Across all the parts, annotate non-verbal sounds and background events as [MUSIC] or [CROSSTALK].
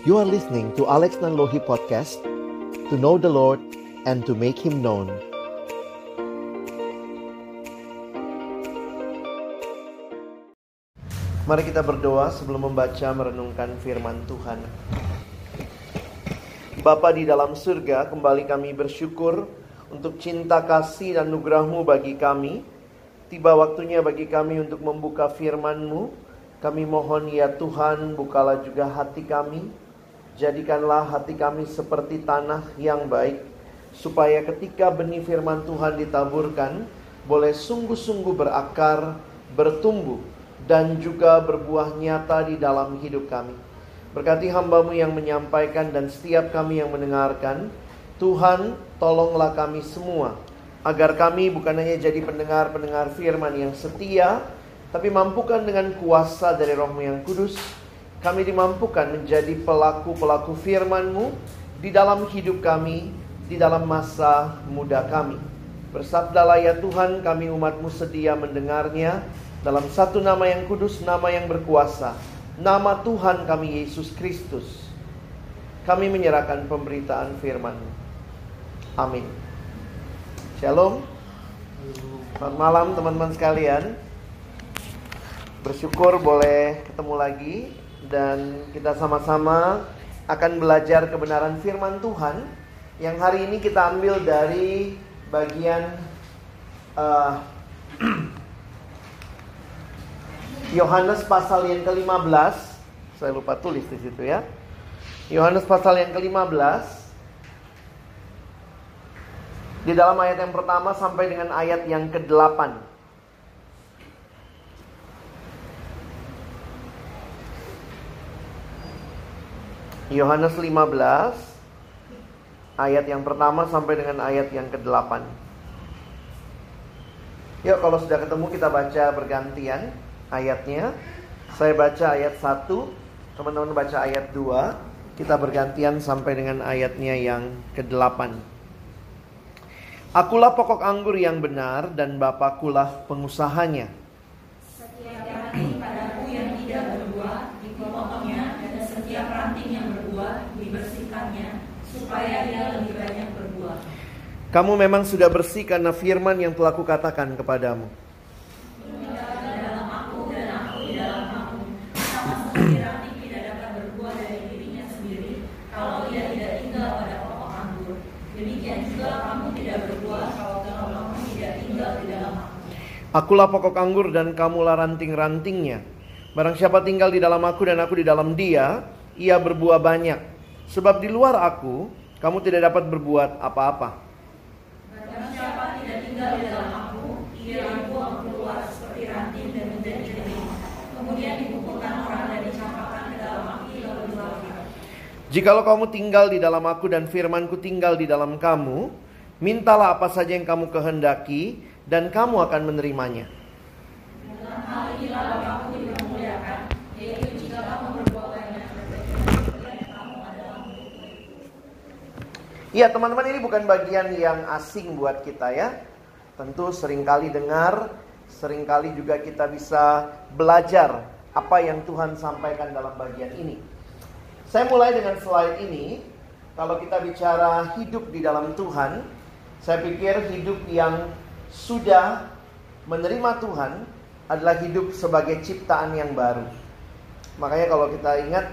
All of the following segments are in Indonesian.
You are listening to Alex Nanlohi Podcast To know the Lord and to make Him known Mari kita berdoa sebelum membaca merenungkan firman Tuhan Bapa di dalam surga, kembali kami bersyukur untuk cinta kasih dan nugerahmu bagi kami. Tiba waktunya bagi kami untuk membuka firman-Mu. Kami mohon ya Tuhan, bukalah juga hati kami. Jadikanlah hati kami seperti tanah yang baik. Supaya ketika benih firman Tuhan ditaburkan, boleh sungguh-sungguh berakar, bertumbuh, dan juga berbuah nyata di dalam hidup kami. Berkati hambamu yang menyampaikan dan setiap kami yang mendengarkan. Tuhan, tolonglah kami semua agar kami bukan hanya jadi pendengar-pendengar firman yang setia, tapi mampukan dengan kuasa dari rohmu yang kudus, kami dimampukan menjadi pelaku-pelaku firman-Mu di dalam hidup kami, di dalam masa muda kami. Bersabdalah ya Tuhan, kami umatmu sedia mendengarnya dalam satu nama yang kudus, nama yang berkuasa, nama Tuhan kami Yesus Kristus. Kami menyerahkan pemberitaan firman-Mu. Amin. Shalom. Selamat malam teman-teman sekalian. Bersyukur boleh ketemu lagi dan kita sama-sama akan belajar kebenaran firman Tuhan yang hari ini kita ambil dari bagian uh, [CLEARS THROAT] Yohanes pasal yang ke-15. Saya lupa tulis di situ ya. Yohanes pasal yang ke-15 di dalam ayat yang pertama sampai dengan ayat yang ke-8. Yohanes 15 ayat yang pertama sampai dengan ayat yang ke-8. Yuk kalau sudah ketemu kita baca bergantian ayatnya. Saya baca ayat 1, teman-teman baca ayat 2. Kita bergantian sampai dengan ayatnya yang ke-8. Akulah pokok anggur yang benar dan Bapakulah pengusahanya. Setiap ranting padaku yang tidak berbuah dipotongnya dan setiap ranting yang berbuah dibersihkannya supaya ia lebih banyak berbuah. Kamu memang sudah bersih karena firman yang telah kukatakan kepadamu. Akulah pokok anggur dan kamulah ranting-rantingnya. Barang siapa tinggal di dalam aku dan aku di dalam dia, ia berbuah banyak. Sebab di luar aku, kamu tidak dapat berbuat apa-apa. Siapa tidak tinggal di dalam aku, ia dibuang keluar seperti ranting dan menjadi kering. Kemudian dikumpulkan orang dan dicampakkan ke dalam api lalu dibakar. Jikalau kamu tinggal di dalam aku dan firmanku tinggal di dalam kamu, mintalah apa saja yang kamu kehendaki dan kamu akan menerimanya. Dalam hal inilah Bapakku dipermuliakan, yaitu jika kamu berbuat banyak dan kamu adalah muridku. Ya teman-teman ini bukan bagian yang asing buat kita ya. Tentu sering kali dengar, sering kali juga kita bisa belajar apa yang Tuhan sampaikan dalam bagian ini. Saya mulai dengan slide ini. Kalau kita bicara hidup di dalam Tuhan, saya pikir hidup yang sudah menerima Tuhan adalah hidup sebagai ciptaan yang baru. Makanya kalau kita ingat,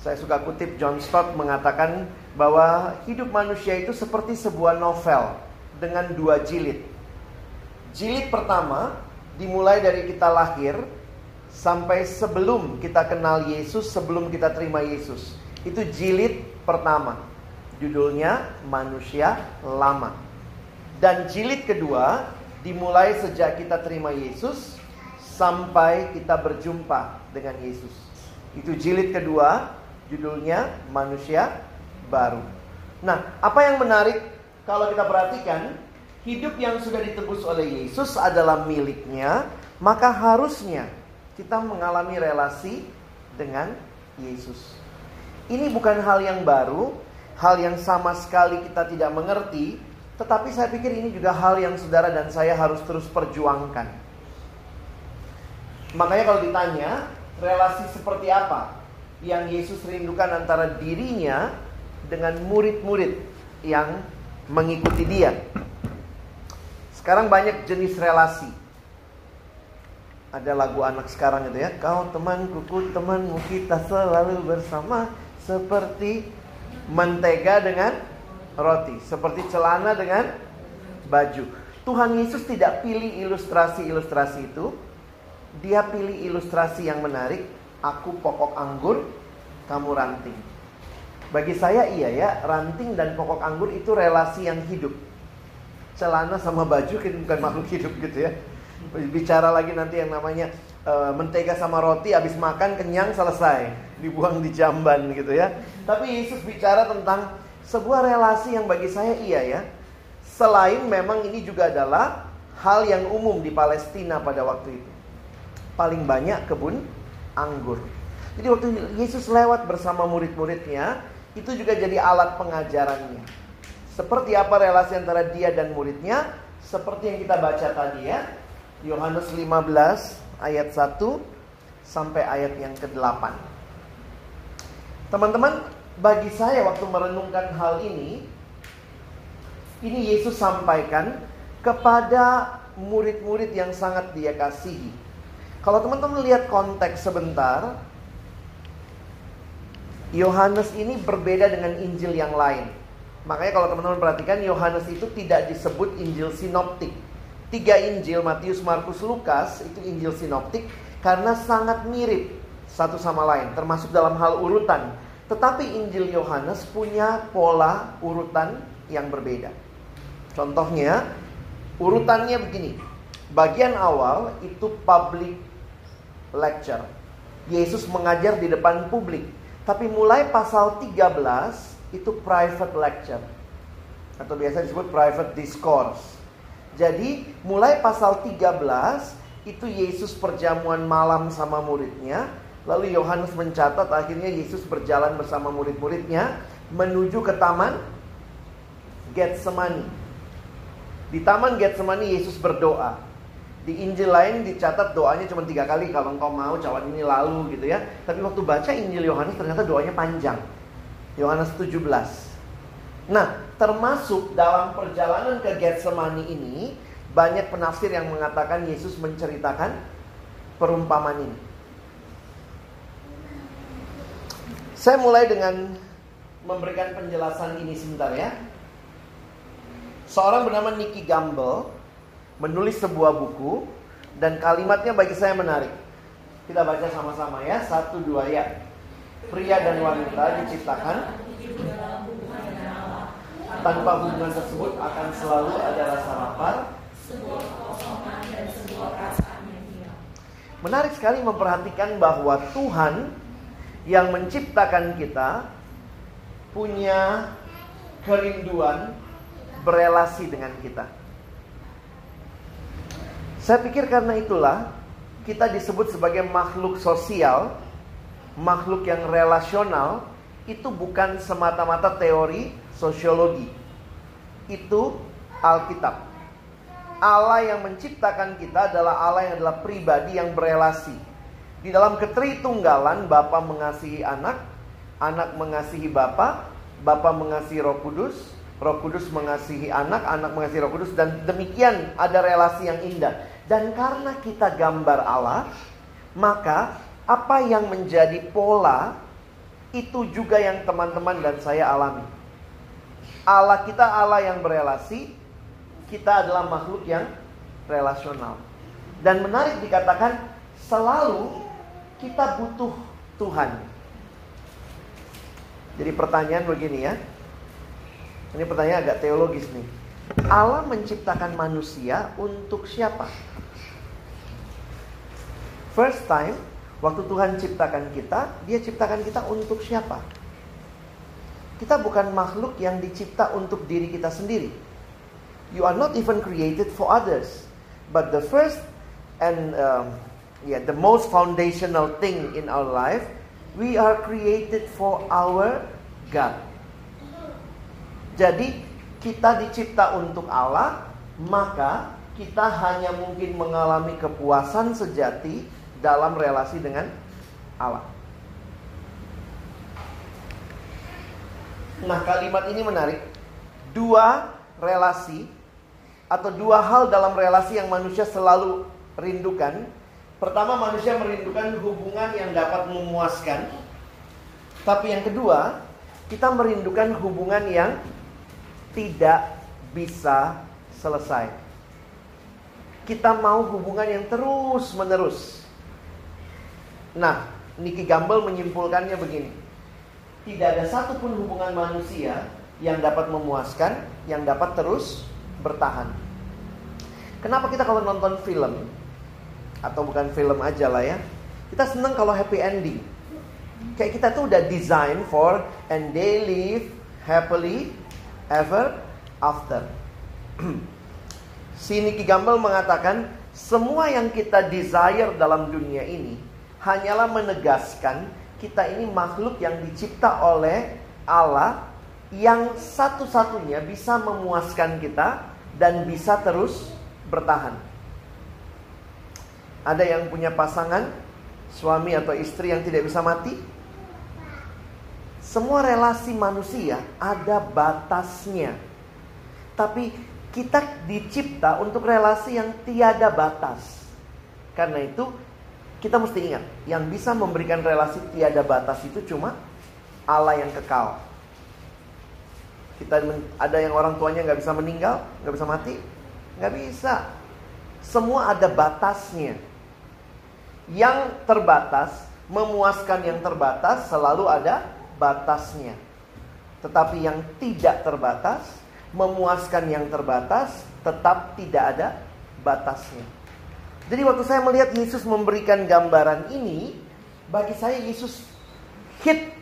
saya suka kutip John Stott mengatakan bahwa hidup manusia itu seperti sebuah novel dengan dua jilid. Jilid pertama dimulai dari kita lahir sampai sebelum kita kenal Yesus, sebelum kita terima Yesus. Itu jilid pertama. Judulnya Manusia Lama. Dan jilid kedua dimulai sejak kita terima Yesus sampai kita berjumpa dengan Yesus. Itu jilid kedua, judulnya Manusia Baru. Nah, apa yang menarik kalau kita perhatikan, hidup yang sudah ditebus oleh Yesus adalah miliknya, maka harusnya kita mengalami relasi dengan Yesus. Ini bukan hal yang baru, hal yang sama sekali kita tidak mengerti, tetapi saya pikir ini juga hal yang saudara dan saya harus terus perjuangkan. Makanya kalau ditanya relasi seperti apa yang Yesus rindukan antara dirinya dengan murid-murid yang mengikuti dia. Sekarang banyak jenis relasi. Ada lagu anak sekarang itu ya, kau temanku, ku temanmu, kita selalu bersama seperti mentega dengan roti, seperti celana dengan baju. Tuhan Yesus tidak pilih ilustrasi-ilustrasi itu, dia pilih ilustrasi yang menarik, aku pokok anggur, kamu ranting. Bagi saya iya ya, ranting dan pokok anggur itu relasi yang hidup. Celana sama baju kan bukan makhluk hidup gitu ya. Bicara lagi nanti yang namanya e, mentega sama roti habis makan kenyang selesai, dibuang di jamban gitu ya. Tapi Yesus bicara tentang sebuah relasi yang bagi saya iya ya. Selain memang ini juga adalah hal yang umum di Palestina pada waktu itu. Paling banyak kebun anggur. Jadi waktu Yesus lewat bersama murid-muridnya, itu juga jadi alat pengajarannya. Seperti apa relasi antara dia dan muridnya? Seperti yang kita baca tadi ya. Yohanes 15 ayat 1 sampai ayat yang ke-8. Teman-teman, bagi saya waktu merenungkan hal ini, ini Yesus sampaikan kepada murid-murid yang sangat dia kasihi. Kalau teman-teman lihat konteks sebentar, Yohanes ini berbeda dengan Injil yang lain. Makanya kalau teman-teman perhatikan Yohanes itu tidak disebut Injil sinoptik. Tiga Injil, Matius, Markus, Lukas, itu Injil sinoptik karena sangat mirip satu sama lain, termasuk dalam hal urutan. Tetapi Injil Yohanes punya pola urutan yang berbeda. Contohnya, urutannya begini. Bagian awal itu public lecture. Yesus mengajar di depan publik. Tapi mulai pasal 13 itu private lecture. Atau biasa disebut private discourse. Jadi mulai pasal 13 itu Yesus perjamuan malam sama muridnya. Lalu Yohanes mencatat akhirnya Yesus berjalan bersama murid-muridnya menuju ke taman Getsemani. Di taman Getsemani Yesus berdoa. Di Injil lain dicatat doanya cuma tiga kali kalau engkau mau cawan ini lalu gitu ya. Tapi waktu baca Injil Yohanes ternyata doanya panjang. Yohanes 17. Nah, termasuk dalam perjalanan ke Getsemani ini banyak penafsir yang mengatakan Yesus menceritakan perumpamaan ini. Saya mulai dengan memberikan penjelasan ini sebentar ya. Seorang bernama Nicky Gamble menulis sebuah buku dan kalimatnya bagi saya menarik. Kita baca sama-sama ya, satu dua ya. Pria dan wanita diciptakan tanpa hubungan tersebut akan selalu ada rasa lapar, Menarik sekali memperhatikan bahwa Tuhan yang menciptakan kita punya kerinduan berelasi dengan kita. Saya pikir karena itulah kita disebut sebagai makhluk sosial, makhluk yang relasional, itu bukan semata-mata teori sosiologi. Itu Alkitab. Allah yang menciptakan kita adalah Allah yang adalah pribadi yang berelasi. Di dalam ketritunggalan Bapa mengasihi anak, anak mengasihi Bapa, Bapa mengasihi Roh Kudus, Roh Kudus mengasihi anak, anak mengasihi Roh Kudus dan demikian ada relasi yang indah. Dan karena kita gambar Allah, maka apa yang menjadi pola itu juga yang teman-teman dan saya alami. Allah kita Allah yang berelasi, kita adalah makhluk yang relasional. Dan menarik dikatakan selalu kita butuh Tuhan. Jadi pertanyaan begini ya. Ini pertanyaan agak teologis nih. Allah menciptakan manusia untuk siapa? First time, waktu Tuhan ciptakan kita, dia ciptakan kita untuk siapa? Kita bukan makhluk yang dicipta untuk diri kita sendiri. You are not even created for others. But the first and um, yeah, the most foundational thing in our life, we are created for our God. Jadi kita dicipta untuk Allah, maka kita hanya mungkin mengalami kepuasan sejati dalam relasi dengan Allah. Nah, kalimat ini menarik. Dua relasi atau dua hal dalam relasi yang manusia selalu rindukan. Pertama, manusia merindukan hubungan yang dapat memuaskan. Tapi yang kedua, kita merindukan hubungan yang tidak bisa selesai. Kita mau hubungan yang terus-menerus. Nah, Nicky Gamble menyimpulkannya begini. Tidak ada satupun hubungan manusia yang dapat memuaskan, yang dapat terus bertahan. Kenapa kita kalau nonton film atau bukan film aja lah ya, kita senang kalau happy ending. Kayak kita tuh udah design for and they live happily ever after. [CLEARS THROAT] si Nicky Gamble mengatakan semua yang kita desire dalam dunia ini hanyalah menegaskan kita ini makhluk yang dicipta oleh Allah yang satu-satunya bisa memuaskan kita dan bisa terus bertahan. Ada yang punya pasangan, suami atau istri yang tidak bisa mati? Semua relasi manusia ada batasnya. Tapi kita dicipta untuk relasi yang tiada batas. Karena itu kita mesti ingat, yang bisa memberikan relasi tiada batas itu cuma Allah yang kekal. Kita ada yang orang tuanya nggak bisa meninggal, nggak bisa mati, nggak bisa. Semua ada batasnya. Yang terbatas memuaskan yang terbatas selalu ada batasnya. Tetapi yang tidak terbatas memuaskan yang terbatas tetap tidak ada batasnya. Jadi waktu saya melihat Yesus memberikan gambaran ini, bagi saya Yesus hit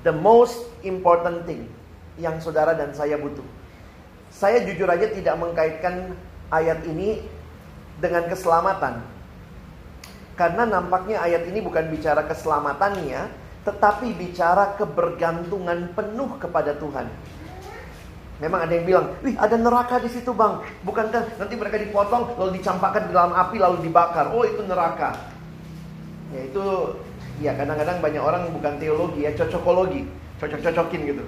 the most important thing yang saudara dan saya butuh. Saya jujur aja tidak mengkaitkan ayat ini dengan keselamatan. Karena nampaknya ayat ini bukan bicara keselamatannya, tetapi bicara kebergantungan penuh kepada Tuhan. Memang ada yang bilang, wih ada neraka di situ bang. Bukankah nanti mereka dipotong lalu dicampakkan di dalam api lalu dibakar. Oh itu neraka. Ya itu, ya kadang-kadang banyak orang bukan teologi ya, cocokologi. Cocok-cocokin gitu.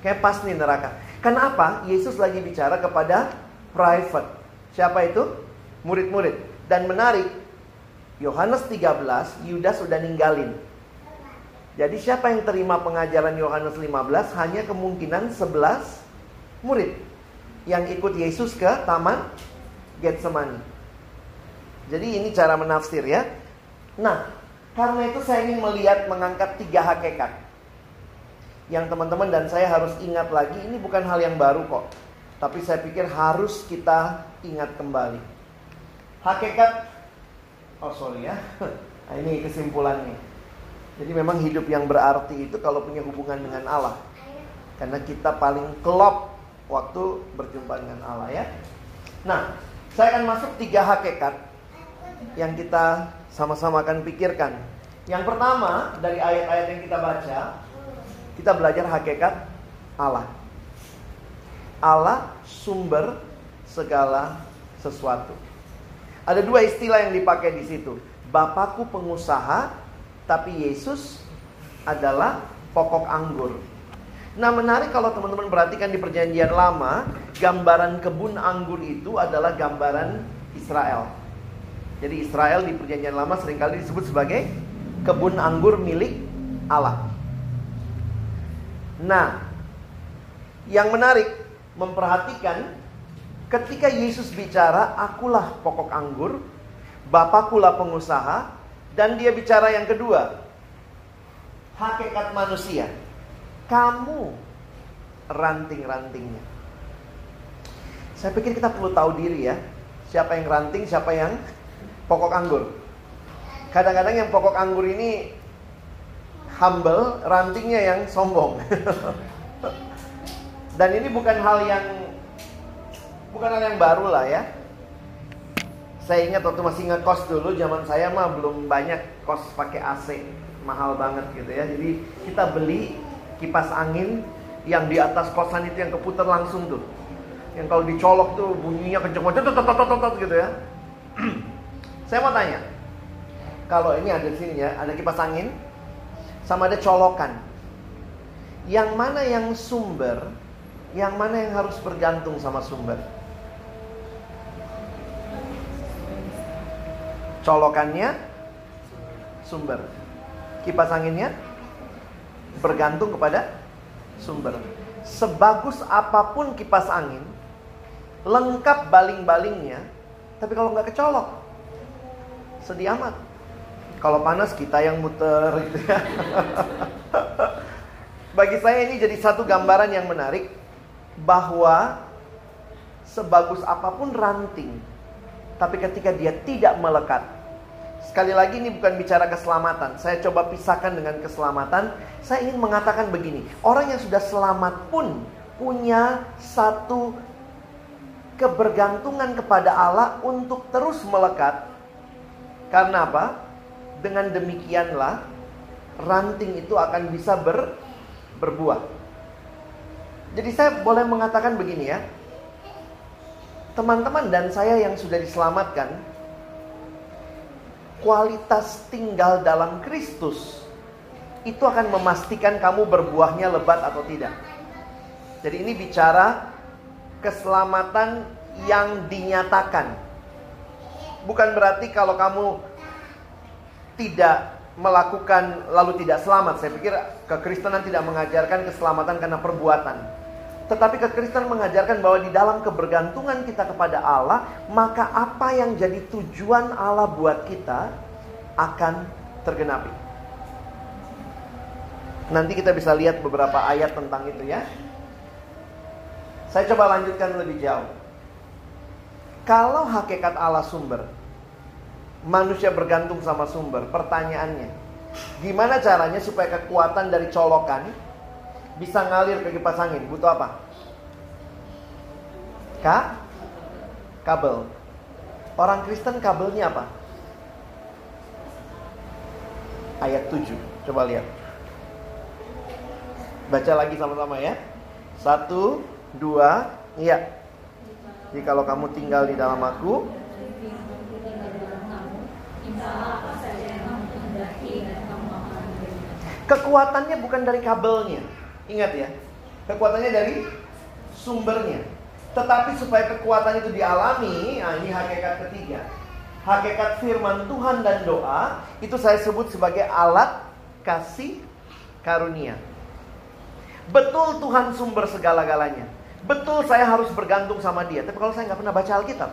Kayak pas nih neraka. Kenapa? Yesus lagi bicara kepada private. Siapa itu? Murid-murid. Dan menarik, Yohanes 13, Yudas sudah ninggalin. Jadi siapa yang terima pengajaran Yohanes 15 hanya kemungkinan 11 murid yang ikut Yesus ke taman Getsemani. Jadi ini cara menafsir ya. Nah, karena itu saya ingin melihat mengangkat tiga hakikat yang teman-teman dan saya harus ingat lagi ini bukan hal yang baru kok. Tapi saya pikir harus kita ingat kembali. Hakikat Oh sorry ya. Nah, [LAUGHS] ini kesimpulannya. Jadi memang hidup yang berarti itu kalau punya hubungan dengan Allah. Karena kita paling kelop waktu berjumpa dengan Allah ya. Nah, saya akan masuk tiga hakikat yang kita sama-sama akan pikirkan. Yang pertama dari ayat-ayat yang kita baca, kita belajar hakikat Allah. Allah sumber segala sesuatu. Ada dua istilah yang dipakai di situ. Bapakku pengusaha, tapi Yesus adalah pokok anggur. Nah menarik kalau teman-teman perhatikan di perjanjian lama, gambaran kebun anggur itu adalah gambaran Israel. Jadi Israel di perjanjian lama sering kali disebut sebagai kebun anggur milik Allah. Nah, yang menarik memperhatikan ketika Yesus bicara, "Akulah pokok anggur, Bapakulah pengusaha," dan dia bicara yang kedua, hakikat manusia. Kamu ranting-rantingnya. Saya pikir kita perlu tahu diri ya, siapa yang ranting, siapa yang pokok anggur. Kadang-kadang yang pokok anggur ini humble, rantingnya yang sombong. [LAUGHS] Dan ini bukan hal yang bukan hal yang baru lah ya. Saya ingat waktu masih ngekos dulu, zaman saya mah belum banyak kos pakai AC, mahal banget gitu ya. Jadi kita beli kipas angin yang di atas kosan itu yang keputar langsung tuh. Yang kalau dicolok tuh bunyinya kenceng banget gitu ya. [CLEARS THROAT] saya mau tanya, kalau ini ada sini ya, ada kipas angin, sama ada colokan. Yang mana yang sumber, yang mana yang harus bergantung sama sumber? Colokannya sumber. Kipas anginnya bergantung kepada sumber. Sebagus apa pun kipas angin, lengkap baling-balingnya, tapi kalau nggak kecolok, sedih amat. Kalau panas kita yang muter gitu ya. [LAUGHS] Bagi saya ini jadi satu gambaran yang menarik bahwa sebagus apa pun ranting, tapi ketika dia tidak melekat. Sekali lagi ini bukan bicara keselamatan. Saya coba pisahkan dengan keselamatan. Saya ingin mengatakan begini, orang yang sudah selamat pun punya satu kebergantungan kepada Allah untuk terus melekat. Karena apa? Dengan demikianlah ranting itu akan bisa ber, berbuah. Jadi saya boleh mengatakan begini ya. Teman-teman dan saya yang sudah diselamatkan, kualitas tinggal dalam Kristus itu akan memastikan kamu berbuahnya lebat atau tidak. Jadi ini bicara keselamatan yang dinyatakan. Bukan berarti kalau kamu tidak melakukan lalu tidak selamat. Saya pikir kekristenan tidak mengajarkan keselamatan karena perbuatan. Tetapi kekristenan mengajarkan bahwa di dalam kebergantungan kita kepada Allah, maka apa yang jadi tujuan Allah buat kita akan tergenapi. Nanti kita bisa lihat beberapa ayat tentang itu ya. Saya coba lanjutkan lebih jauh. Kalau hakikat Allah sumber, manusia bergantung sama sumber. Pertanyaannya, gimana caranya supaya kekuatan dari colokan bisa ngalir ke kipas angin? Butuh apa? Ka? Kabel. Orang Kristen kabelnya apa? Ayat 7. Coba lihat. Baca lagi sama-sama ya. Satu, dua, iya. Jadi kalau kamu tinggal di dalam aku, kekuatannya bukan dari kabelnya. Ingat ya, kekuatannya dari sumbernya. Tetapi supaya kekuatan itu dialami, nah ini hakikat ketiga. Hakikat firman Tuhan dan doa itu saya sebut sebagai alat kasih karunia. Betul Tuhan sumber segala-galanya. Betul saya harus bergantung sama dia. Tapi kalau saya nggak pernah baca Alkitab,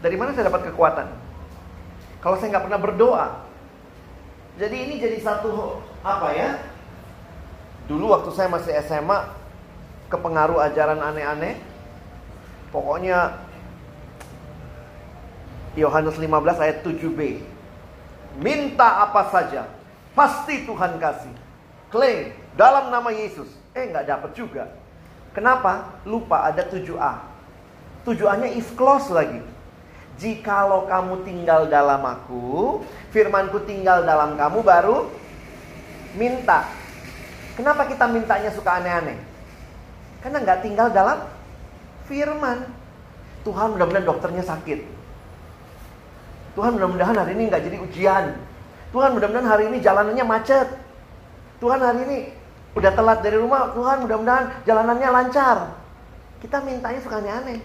dari mana saya dapat kekuatan? Kalau saya nggak pernah berdoa. Jadi ini jadi satu apa ya? Dulu waktu saya masih SMA, kepengaruh ajaran aneh-aneh. Pokoknya Yohanes 15 ayat 7b. Minta apa saja, pasti Tuhan kasih. Klaim dalam nama Yesus. Eh nggak dapat juga. Kenapa? Lupa ada 7A. 7A-nya if close lagi. Jikalau kamu tinggal dalam aku, firmanku tinggal dalam kamu baru minta. Kenapa kita mintanya suka aneh-aneh? Karena nggak tinggal dalam firman. Tuhan mudah-mudahan dokternya sakit. Tuhan mudah-mudahan hari ini nggak jadi ujian. Tuhan mudah-mudahan hari ini jalanannya macet. Tuhan hari ini udah telat dari rumah. Tuhan mudah-mudahan jalanannya lancar. Kita mintanya suka aneh-aneh.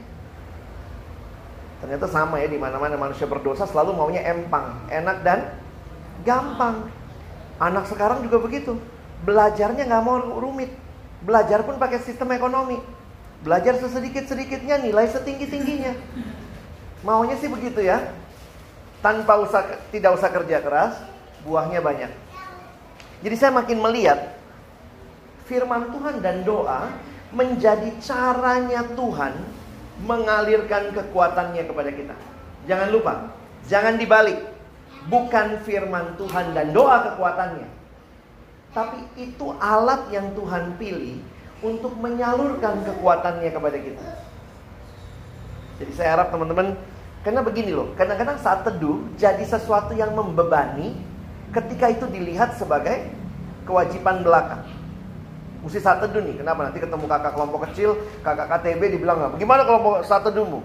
Ternyata sama ya di mana-mana manusia berdosa selalu maunya empang, enak dan gampang. Anak sekarang juga begitu. Belajarnya nggak mau rumit. Belajar pun pakai sistem ekonomi. Belajar sesedikit-sedikitnya, nilai setinggi-tingginya. Maunya sih begitu ya. Tanpa usah tidak usah kerja keras, buahnya banyak. Jadi saya makin melihat firman Tuhan dan doa menjadi caranya Tuhan mengalirkan kekuatannya kepada kita. Jangan lupa, jangan dibalik. Bukan firman Tuhan dan doa kekuatannya. Tapi itu alat yang Tuhan pilih untuk menyalurkan kekuatannya kepada kita. Jadi saya harap teman-teman, karena begini loh, kadang-kadang saat teduh jadi sesuatu yang membebani ketika itu dilihat sebagai kewajiban belaka. Mesti saat teduh nih. Kenapa? Nanti ketemu kakak kelompok kecil, kakak KTB dibilang nggak. Bagaimana kelompok saat teduhmu?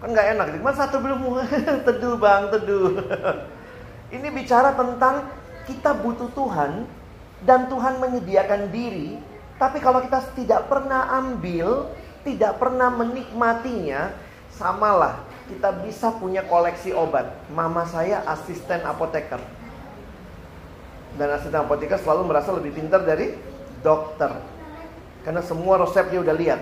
Kan nggak enak. Gimana saat teduhmu? [LAUGHS] teduh bang, teduh. [LAUGHS] Ini bicara tentang kita butuh Tuhan dan Tuhan menyediakan diri, tapi kalau kita tidak pernah ambil, tidak pernah menikmatinya, samalah kita bisa punya koleksi obat. Mama saya asisten apoteker. Dan asisten apoteker selalu merasa lebih pintar dari dokter. Karena semua resep dia udah lihat.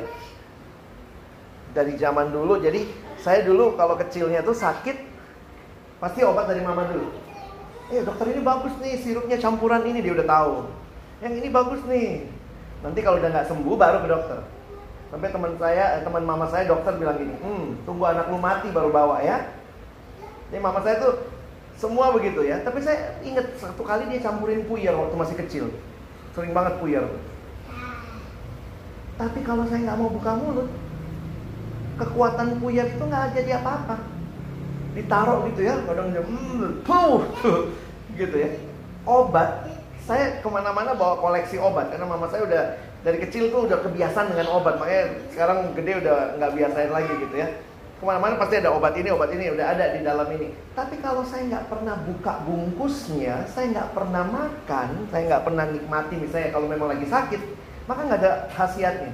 Dari zaman dulu, jadi saya dulu kalau kecilnya tuh sakit, pasti obat dari mama dulu. Eh dokter ini bagus nih, sirupnya campuran ini dia udah tahu. Yang ini bagus nih. Nanti kalau udah nggak sembuh baru ke dokter. Sampai teman saya, eh, teman mama saya dokter bilang gini, hmm, tunggu anak lu mati baru bawa ya. Ini mama saya tuh semua begitu ya. Tapi saya ingat satu kali dia campurin puyer waktu masih kecil. Sering banget puyer. Tapi kalau saya nggak mau buka mulut, kekuatan puyer itu nggak jadi apa-apa. Ditaruh gitu ya, kadang dia, hmm, puh, [LAUGHS] gitu ya. Obat, saya ke mana-mana bawa koleksi obat karena mama saya udah dari kecil tuh udah kebiasaan dengan obat makanya sekarang gede udah nggak biasain lagi gitu ya. Ke mana-mana pasti ada obat ini obat ini udah ada di dalam ini. Tapi kalau saya nggak pernah buka bungkusnya saya nggak pernah makan saya nggak pernah nikmati misalnya kalau memang lagi sakit maka nggak ada khasiatnya.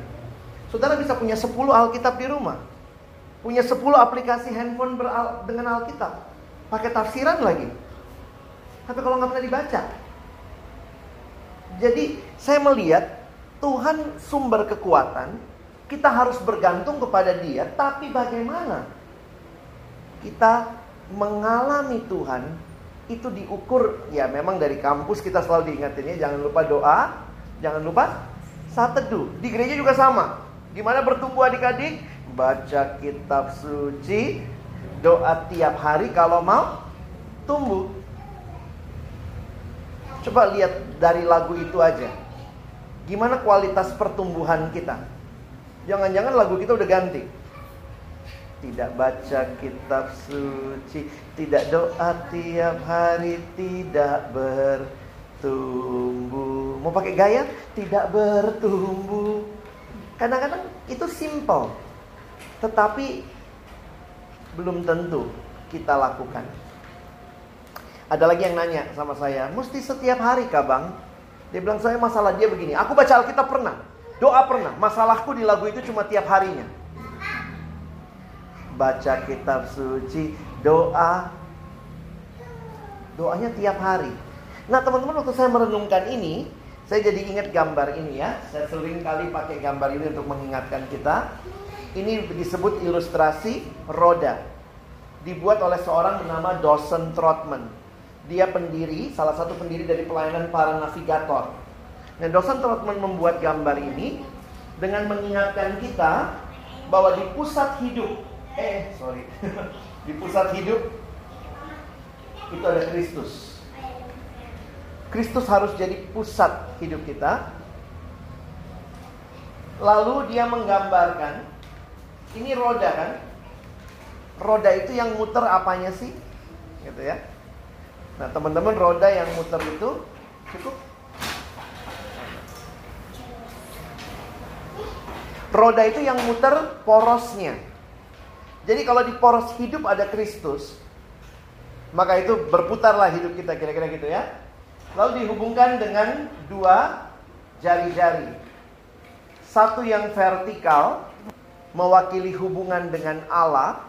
Saudara bisa punya 10 Alkitab di rumah punya 10 aplikasi handphone beral dengan Alkitab pakai tafsiran lagi tapi kalau nggak pernah dibaca jadi saya melihat Tuhan sumber kekuatan, kita harus bergantung kepada Dia, tapi bagaimana kita mengalami Tuhan itu diukur ya memang dari kampus kita selalu diingatin ya jangan lupa doa, jangan lupa saat teduh. Di gereja juga sama. Gimana bertumbuh adik-adik? Baca kitab suci, doa tiap hari kalau mau tumbuh. Coba lihat dari lagu itu aja. Gimana kualitas pertumbuhan kita? Jangan-jangan lagu kita udah ganti. Tidak baca kitab suci, tidak doa tiap hari, tidak bertumbuh. Mau pakai gaya? Tidak bertumbuh. Kadang-kadang itu simple. Tetapi belum tentu kita lakukan. Ada lagi yang nanya sama saya, mesti setiap hari kah bang? Dia bilang saya masalah dia begini. Aku baca Alkitab pernah, doa pernah. Masalahku di lagu itu cuma tiap harinya. Baca kitab suci, doa. Doanya tiap hari. Nah teman-teman waktu saya merenungkan ini, saya jadi ingat gambar ini ya. Saya sering kali pakai gambar ini untuk mengingatkan kita. Ini disebut ilustrasi roda. Dibuat oleh seorang bernama Dawson Trotman dia pendiri, salah satu pendiri dari pelayanan para navigator. Nah, dosen Trotman membuat gambar ini dengan mengingatkan kita bahwa di pusat hidup, eh sorry, [LAUGHS] di pusat hidup itu ada Kristus. Kristus harus jadi pusat hidup kita. Lalu dia menggambarkan, ini roda kan? Roda itu yang muter apanya sih? Gitu ya. Nah teman-teman roda yang muter itu cukup Roda itu yang muter porosnya Jadi kalau di poros hidup ada Kristus Maka itu berputarlah hidup kita kira-kira gitu ya Lalu dihubungkan dengan dua jari-jari Satu yang vertikal Mewakili hubungan dengan Allah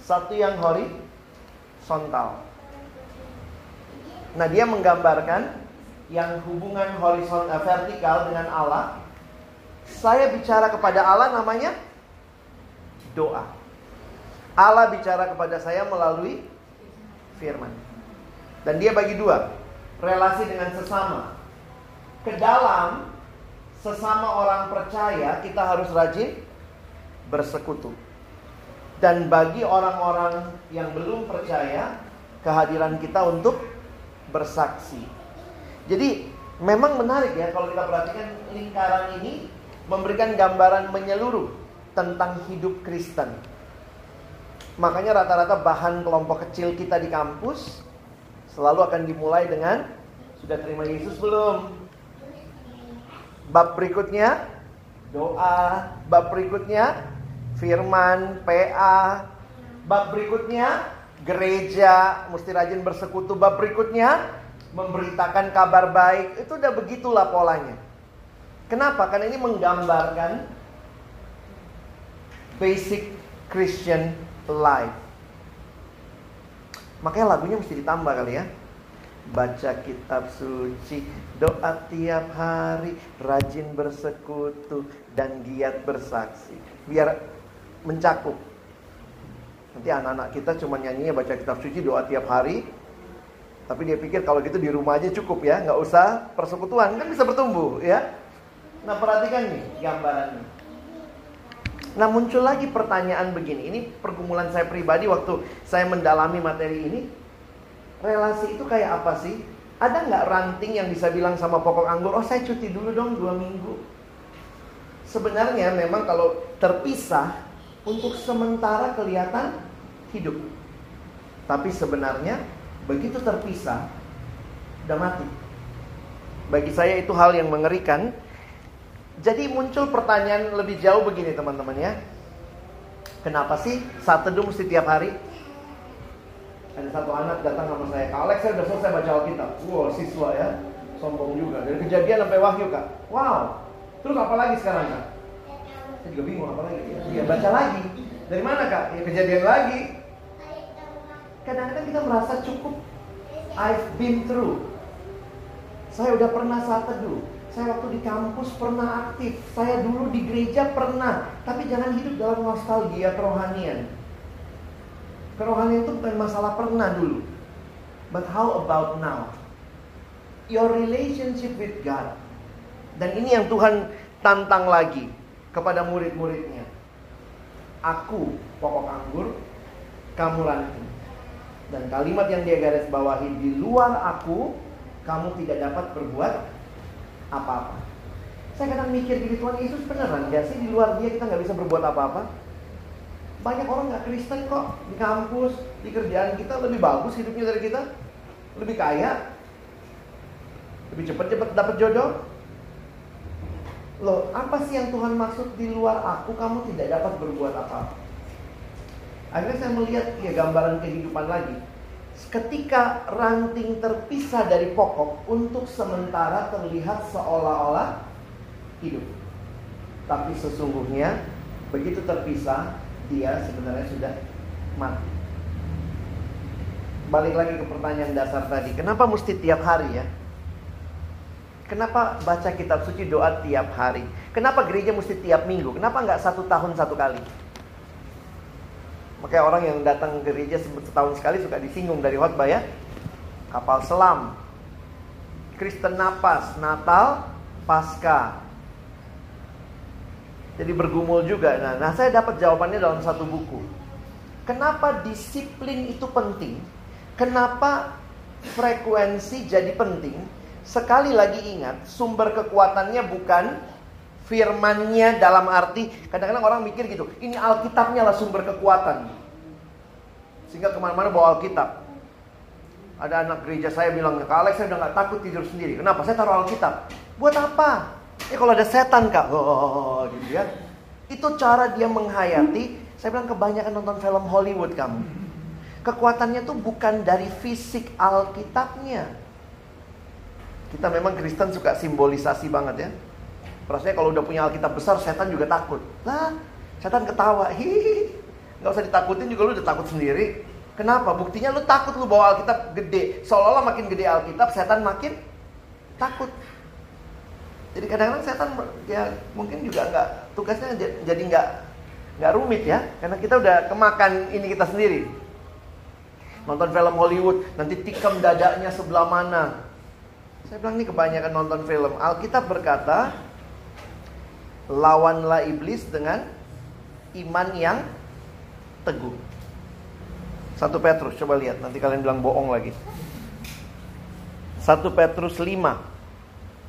Satu yang horizontal Nah, dia menggambarkan yang hubungan horizontal eh, vertikal dengan Allah. Saya bicara kepada Allah namanya doa. Allah bicara kepada saya melalui firman. Dan dia bagi dua, relasi dengan sesama. Ke dalam sesama orang percaya kita harus rajin bersekutu. Dan bagi orang-orang yang belum percaya, kehadiran kita untuk bersaksi. Jadi memang menarik ya kalau kita perhatikan lingkaran ini memberikan gambaran menyeluruh tentang hidup Kristen. Makanya rata-rata bahan kelompok kecil kita di kampus selalu akan dimulai dengan sudah terima Yesus belum? Bab berikutnya doa, bab berikutnya firman, PA, bab berikutnya gereja, mesti rajin bersekutu. Bab berikutnya, memberitakan kabar baik, itu udah begitulah polanya. Kenapa? Karena ini menggambarkan basic Christian life. Makanya lagunya mesti ditambah kali ya. Baca kitab suci, doa tiap hari, rajin bersekutu, dan giat bersaksi. Biar mencakup. Nanti anak-anak kita cuma nyanyinya baca kitab suci, doa tiap hari. Tapi dia pikir kalau gitu di rumah aja cukup ya, nggak usah persekutuan kan bisa bertumbuh ya. Nah perhatikan nih gambarannya. Nah muncul lagi pertanyaan begini, ini pergumulan saya pribadi waktu saya mendalami materi ini. Relasi itu kayak apa sih? Ada nggak ranting yang bisa bilang sama pokok anggur, oh saya cuti dulu dong dua minggu. Sebenarnya memang kalau terpisah untuk sementara kelihatan hidup. Tapi sebenarnya begitu terpisah udah mati. Bagi saya itu hal yang mengerikan. Jadi muncul pertanyaan lebih jauh begini teman-teman ya. Kenapa sih saat teduh mesti tiap hari? Ada satu anak datang sama saya, Kak Alex saya udah selesai baca Alkitab. Wow siswa ya, sombong juga. Dari kejadian sampai wahyu kak. Wow. Terus apa lagi sekarang kak? Saya juga bingung apa lagi. Ya baca lagi. Dari mana kak? Ya kejadian lagi. Kadang-kadang kita merasa cukup. I've been through. Saya udah pernah saat teduh. Saya waktu di kampus pernah aktif. Saya dulu di gereja pernah. Tapi jangan hidup dalam nostalgia kerohanian. Kerohanian itu bukan masalah pernah dulu. But how about now? Your relationship with God. Dan ini yang Tuhan tantang lagi kepada murid-muridnya. Aku pokok anggur, kamu ranting. Dan kalimat yang dia garis bawahi di luar aku, kamu tidak dapat berbuat apa-apa. Saya kadang mikir gini, Tuhan Yesus beneran gak sih di luar dia kita nggak bisa berbuat apa-apa? Banyak orang nggak Kristen kok di kampus, di kerjaan kita lebih bagus hidupnya dari kita, lebih kaya, lebih cepat-cepat dapat jodoh. Loh, apa sih yang Tuhan maksud di luar aku kamu tidak dapat berbuat apa-apa? Akhirnya saya melihat ya gambaran kehidupan lagi. Ketika ranting terpisah dari pokok untuk sementara terlihat seolah-olah hidup. Tapi sesungguhnya begitu terpisah dia sebenarnya sudah mati. Balik lagi ke pertanyaan dasar tadi, kenapa mesti tiap hari ya? Kenapa baca kitab suci doa tiap hari? Kenapa gereja mesti tiap minggu? Kenapa nggak satu tahun satu kali? Makanya orang yang datang ke gereja setahun sekali suka disinggung dari khotbah ya. Kapal selam, Kristen napas, Natal, Pasca. Jadi bergumul juga. Nah, nah saya dapat jawabannya dalam satu buku. Kenapa disiplin itu penting? Kenapa frekuensi jadi penting? Sekali lagi ingat, sumber kekuatannya bukan firmannya dalam arti kadang-kadang orang mikir gitu, ini Alkitabnya lah sumber kekuatan. Sehingga ke mana-mana bawa Alkitab. Ada anak gereja saya bilang, Kak Alex saya udah gak takut tidur sendiri. Kenapa? Saya taruh Alkitab. Buat apa? Ya kalau ada setan kak, oh, gitu ya. Itu cara dia menghayati. Saya bilang kebanyakan nonton film Hollywood kamu. Kekuatannya tuh bukan dari fisik Alkitabnya. Kita memang Kristen suka simbolisasi banget ya. Rasanya kalau udah punya Alkitab besar, setan juga takut. Lah, setan ketawa. Hihihi. Gak usah ditakutin juga lu udah takut sendiri. Kenapa? Buktinya lu takut lu bawa Alkitab gede. Seolah-olah makin gede Alkitab, setan makin takut. Jadi kadang-kadang setan ya mungkin juga nggak tugasnya jadi nggak nggak rumit ya, karena kita udah kemakan ini kita sendiri. Nonton film Hollywood, nanti tikam dadanya sebelah mana. Saya bilang ini kebanyakan nonton film. Alkitab berkata, lawanlah iblis dengan iman yang teguh. Satu Petrus, coba lihat, nanti kalian bilang bohong lagi. Satu Petrus 5.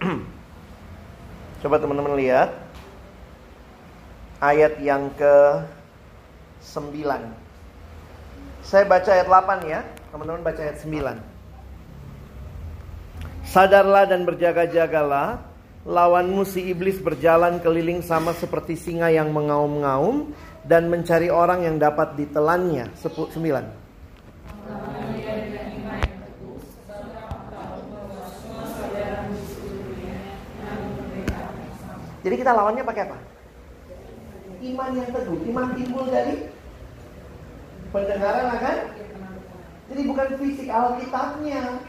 [CLEARS THROAT] coba teman-teman lihat. Ayat yang ke 9. Saya baca ayat 8 ya. Teman-teman baca ayat 9. Sadarlah dan berjaga-jagalah, lawanmu si iblis berjalan keliling sama seperti singa yang mengaum-ngaum dan mencari orang yang dapat ditelannya. Sepuluh sembilan. Jadi kita lawannya pakai apa? Iman yang teguh. Iman timbul dari pendengaran akan. Jadi bukan fisik Alkitabnya,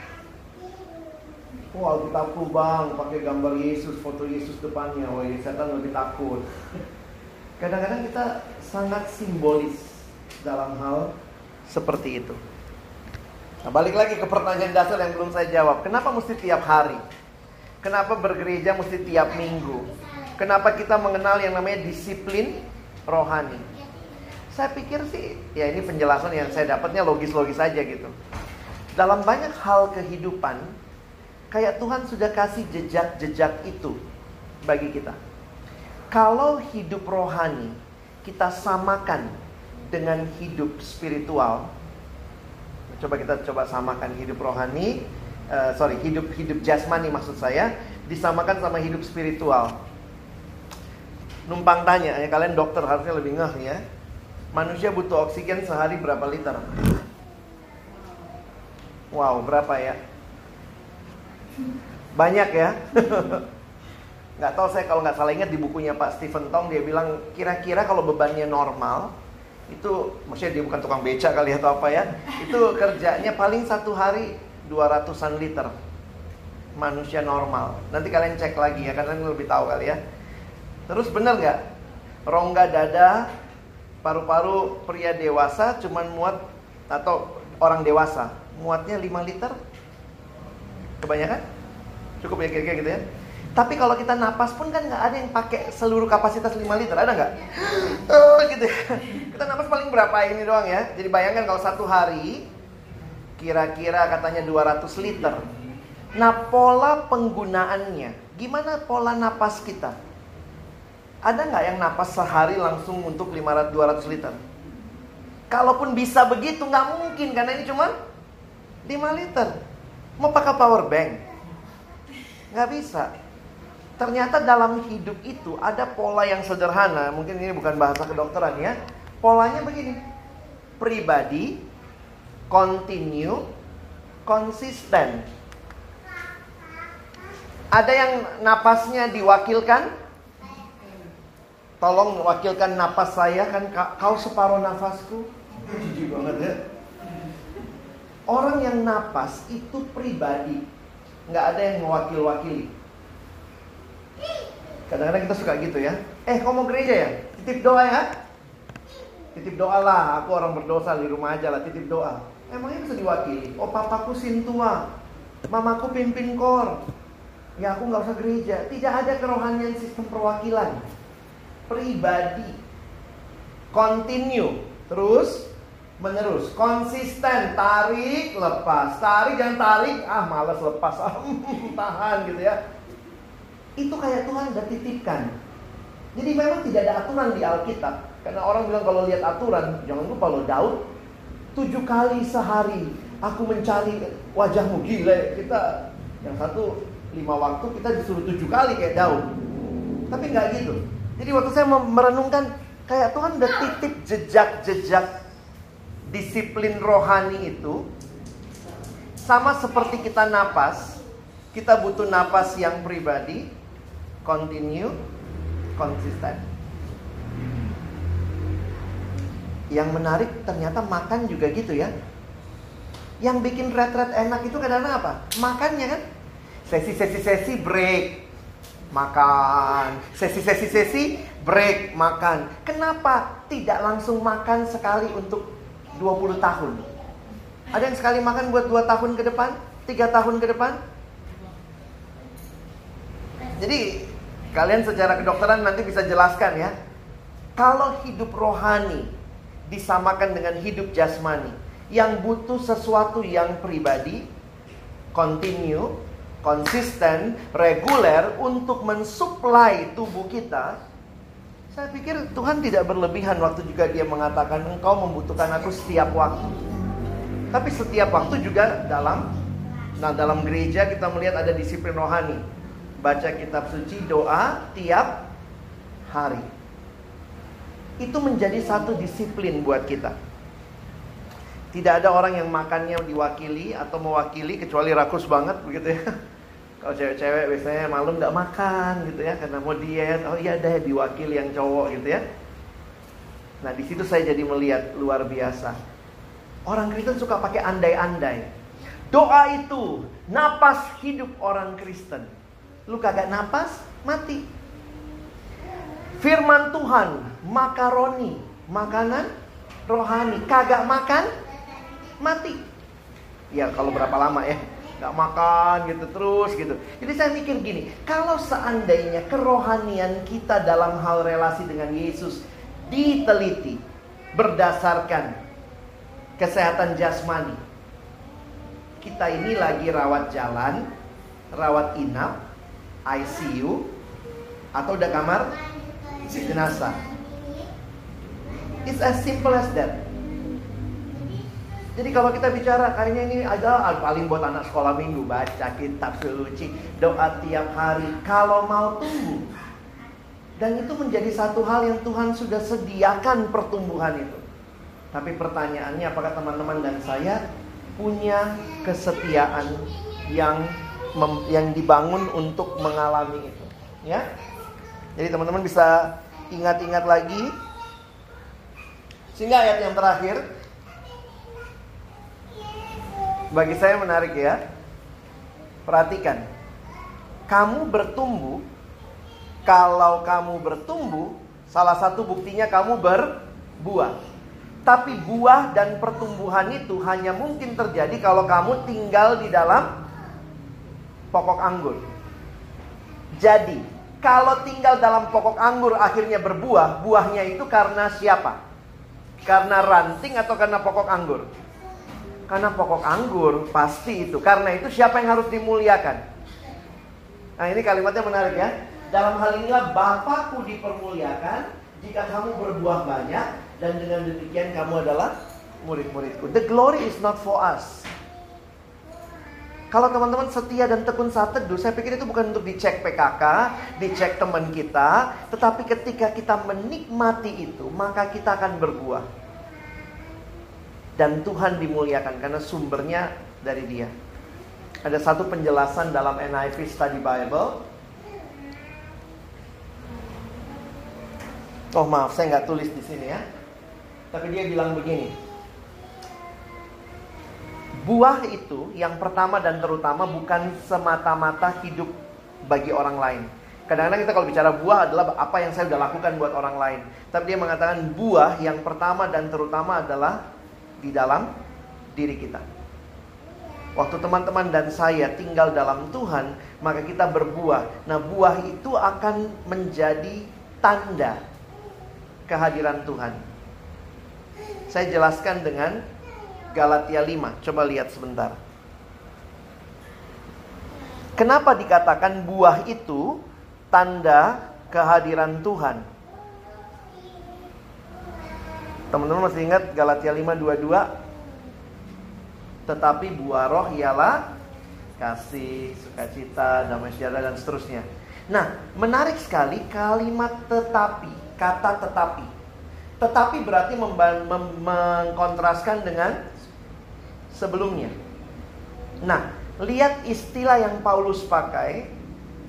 Oh Alkitabku bang, pakai gambar Yesus, foto Yesus depannya. Oh setan lebih takut. Kadang-kadang kita sangat simbolis dalam hal seperti itu. Nah, balik lagi ke pertanyaan dasar yang belum saya jawab. Kenapa mesti tiap hari? Kenapa bergereja mesti tiap minggu? Kenapa kita mengenal yang namanya disiplin rohani? Saya pikir sih, ya ini penjelasan yang saya dapatnya logis-logis aja gitu. Dalam banyak hal kehidupan, kayak Tuhan sudah kasih jejak-jejak itu bagi kita. Kalau hidup rohani kita samakan dengan hidup spiritual, coba kita coba samakan hidup rohani, uh, sorry hidup hidup jasmani maksud saya disamakan sama hidup spiritual. Numpang tanya, ya kalian dokter harusnya lebih ngeh ya. Manusia butuh oksigen sehari berapa liter? Wow, berapa ya? Banyak ya. [LAUGHS] nggak tahu saya kalau nggak salah ingat di bukunya Pak Stephen Tong dia bilang kira-kira kalau bebannya normal itu maksudnya dia bukan tukang beca kali atau apa ya itu kerjanya paling satu hari 200an liter. Manusia normal. Nanti kalian cek lagi ya karena lebih tahu kali ya. Terus benar nggak? Rongga dada paru-paru pria dewasa cuman muat atau orang dewasa muatnya 5 liter kebanyakan cukup ya kira-kira gitu ya tapi kalau kita napas pun kan nggak ada yang pakai seluruh kapasitas 5 liter, ada nggak? Oh gitu ya. Kita napas paling berapa ini doang ya. Jadi bayangkan kalau satu hari kira-kira katanya 200 liter. Nah pola penggunaannya, gimana pola napas kita? Ada nggak yang napas sehari langsung untuk 500 200 liter? Kalaupun bisa begitu nggak mungkin karena ini cuma 5 liter. Mau pakai power bank? Nggak bisa. Ternyata dalam hidup itu ada pola yang sederhana, mungkin ini bukan bahasa kedokteran ya. Polanya begini. Pribadi, continue, konsisten. Ada yang napasnya diwakilkan? Tolong wakilkan napas saya kan kau separuh nafasku. Jijik banget ya. Orang yang napas itu pribadi, nggak ada yang mewakil-wakili. Kadang-kadang kita suka gitu ya. Eh, kau mau gereja ya? Titip doa ya. Titip doa lah, aku orang berdosa di rumah aja lah, titip doa. Emangnya bisa diwakili? Oh, papaku sintua, mamaku pimpin kor. Ya aku nggak usah gereja. Tidak ada kerohanian sistem perwakilan. Pribadi. Continue. Terus menerus. Konsisten. Tarik, lepas. Tarik, jangan tarik. Ah, malas lepas. [LAUGHS] Tahan gitu ya itu kayak Tuhan udah titipkan. Jadi memang tidak ada aturan di Alkitab. Karena orang bilang kalau lihat aturan, jangan lupa lo Daud tujuh kali sehari aku mencari wajahmu gile. Kita yang satu lima waktu kita disuruh tujuh kali kayak Daud. Tapi nggak gitu. Jadi waktu saya merenungkan kayak Tuhan udah titip jejak-jejak disiplin rohani itu sama seperti kita napas, kita butuh napas yang pribadi, continue, konsisten. Yang menarik ternyata makan juga gitu ya. Yang bikin retret enak itu kadang-kadang apa? Makannya kan. Sesi-sesi-sesi break. Makan. Sesi-sesi-sesi break. Makan. Kenapa tidak langsung makan sekali untuk 20 tahun? Ada yang sekali makan buat 2 tahun ke depan? 3 tahun ke depan? Jadi Kalian secara kedokteran nanti bisa jelaskan ya. Kalau hidup rohani disamakan dengan hidup jasmani yang butuh sesuatu yang pribadi, continue, konsisten, reguler untuk mensuplai tubuh kita, saya pikir Tuhan tidak berlebihan waktu juga dia mengatakan engkau membutuhkan aku setiap waktu. Tapi setiap waktu juga dalam nah dalam gereja kita melihat ada disiplin rohani baca kitab suci, doa tiap hari. Itu menjadi satu disiplin buat kita. Tidak ada orang yang makannya diwakili atau mewakili kecuali rakus banget begitu ya. Kalau cewek-cewek biasanya malam nggak makan gitu ya karena mau diet. Oh iya deh diwakili yang cowok gitu ya. Nah di situ saya jadi melihat luar biasa. Orang Kristen suka pakai andai-andai. Doa itu napas hidup orang Kristen. Lu kagak napas, mati. Firman Tuhan, makaroni, makanan rohani. Kagak makan, mati. Ya kalau berapa lama ya? Gak makan gitu terus gitu. Jadi saya mikir gini, kalau seandainya kerohanian kita dalam hal relasi dengan Yesus diteliti berdasarkan kesehatan jasmani. Kita ini lagi rawat jalan, rawat inap, ICU, atau udah kamar jenazah. It's as simple as that. Jadi kalau kita bicara kayaknya ini ada paling buat anak sekolah minggu baca kitab suci, doa tiap hari kalau mau tumbuh. Dan itu menjadi satu hal yang Tuhan sudah sediakan pertumbuhan itu. Tapi pertanyaannya apakah teman-teman dan saya punya kesetiaan yang yang dibangun untuk mengalami itu, ya? Jadi teman-teman bisa ingat-ingat lagi. Sehingga ayat yang terakhir bagi saya menarik ya. Perhatikan. Kamu bertumbuh kalau kamu bertumbuh, salah satu buktinya kamu berbuah. Tapi buah dan pertumbuhan itu hanya mungkin terjadi kalau kamu tinggal di dalam pokok anggur. Jadi, kalau tinggal dalam pokok anggur akhirnya berbuah, buahnya itu karena siapa? Karena ranting atau karena pokok anggur? Karena pokok anggur pasti itu. Karena itu siapa yang harus dimuliakan? Nah ini kalimatnya menarik ya. Dalam hal inilah Bapakku dipermuliakan jika kamu berbuah banyak dan dengan demikian kamu adalah murid-muridku. The glory is not for us. Kalau teman-teman setia dan tekun saat teduh, saya pikir itu bukan untuk dicek PKK, dicek teman kita, tetapi ketika kita menikmati itu, maka kita akan berbuah. Dan Tuhan dimuliakan karena sumbernya dari Dia. Ada satu penjelasan dalam NIV Study Bible. Oh maaf, saya nggak tulis di sini ya. Tapi dia bilang begini, Buah itu yang pertama dan terutama bukan semata-mata hidup bagi orang lain. Kadang-kadang kita kalau bicara buah adalah apa yang saya sudah lakukan buat orang lain. Tapi dia mengatakan buah yang pertama dan terutama adalah di dalam diri kita. Waktu teman-teman dan saya tinggal dalam Tuhan, maka kita berbuah. Nah, buah itu akan menjadi tanda kehadiran Tuhan. Saya jelaskan dengan Galatia 5. Coba lihat sebentar. Kenapa dikatakan buah itu tanda kehadiran Tuhan? Teman-teman masih ingat Galatia 5:22? Tetapi buah roh ialah kasih, sukacita, damai sejahtera dan seterusnya. Nah, menarik sekali kalimat tetapi, kata tetapi. Tetapi berarti mengkontraskan dengan sebelumnya. Nah, lihat istilah yang Paulus pakai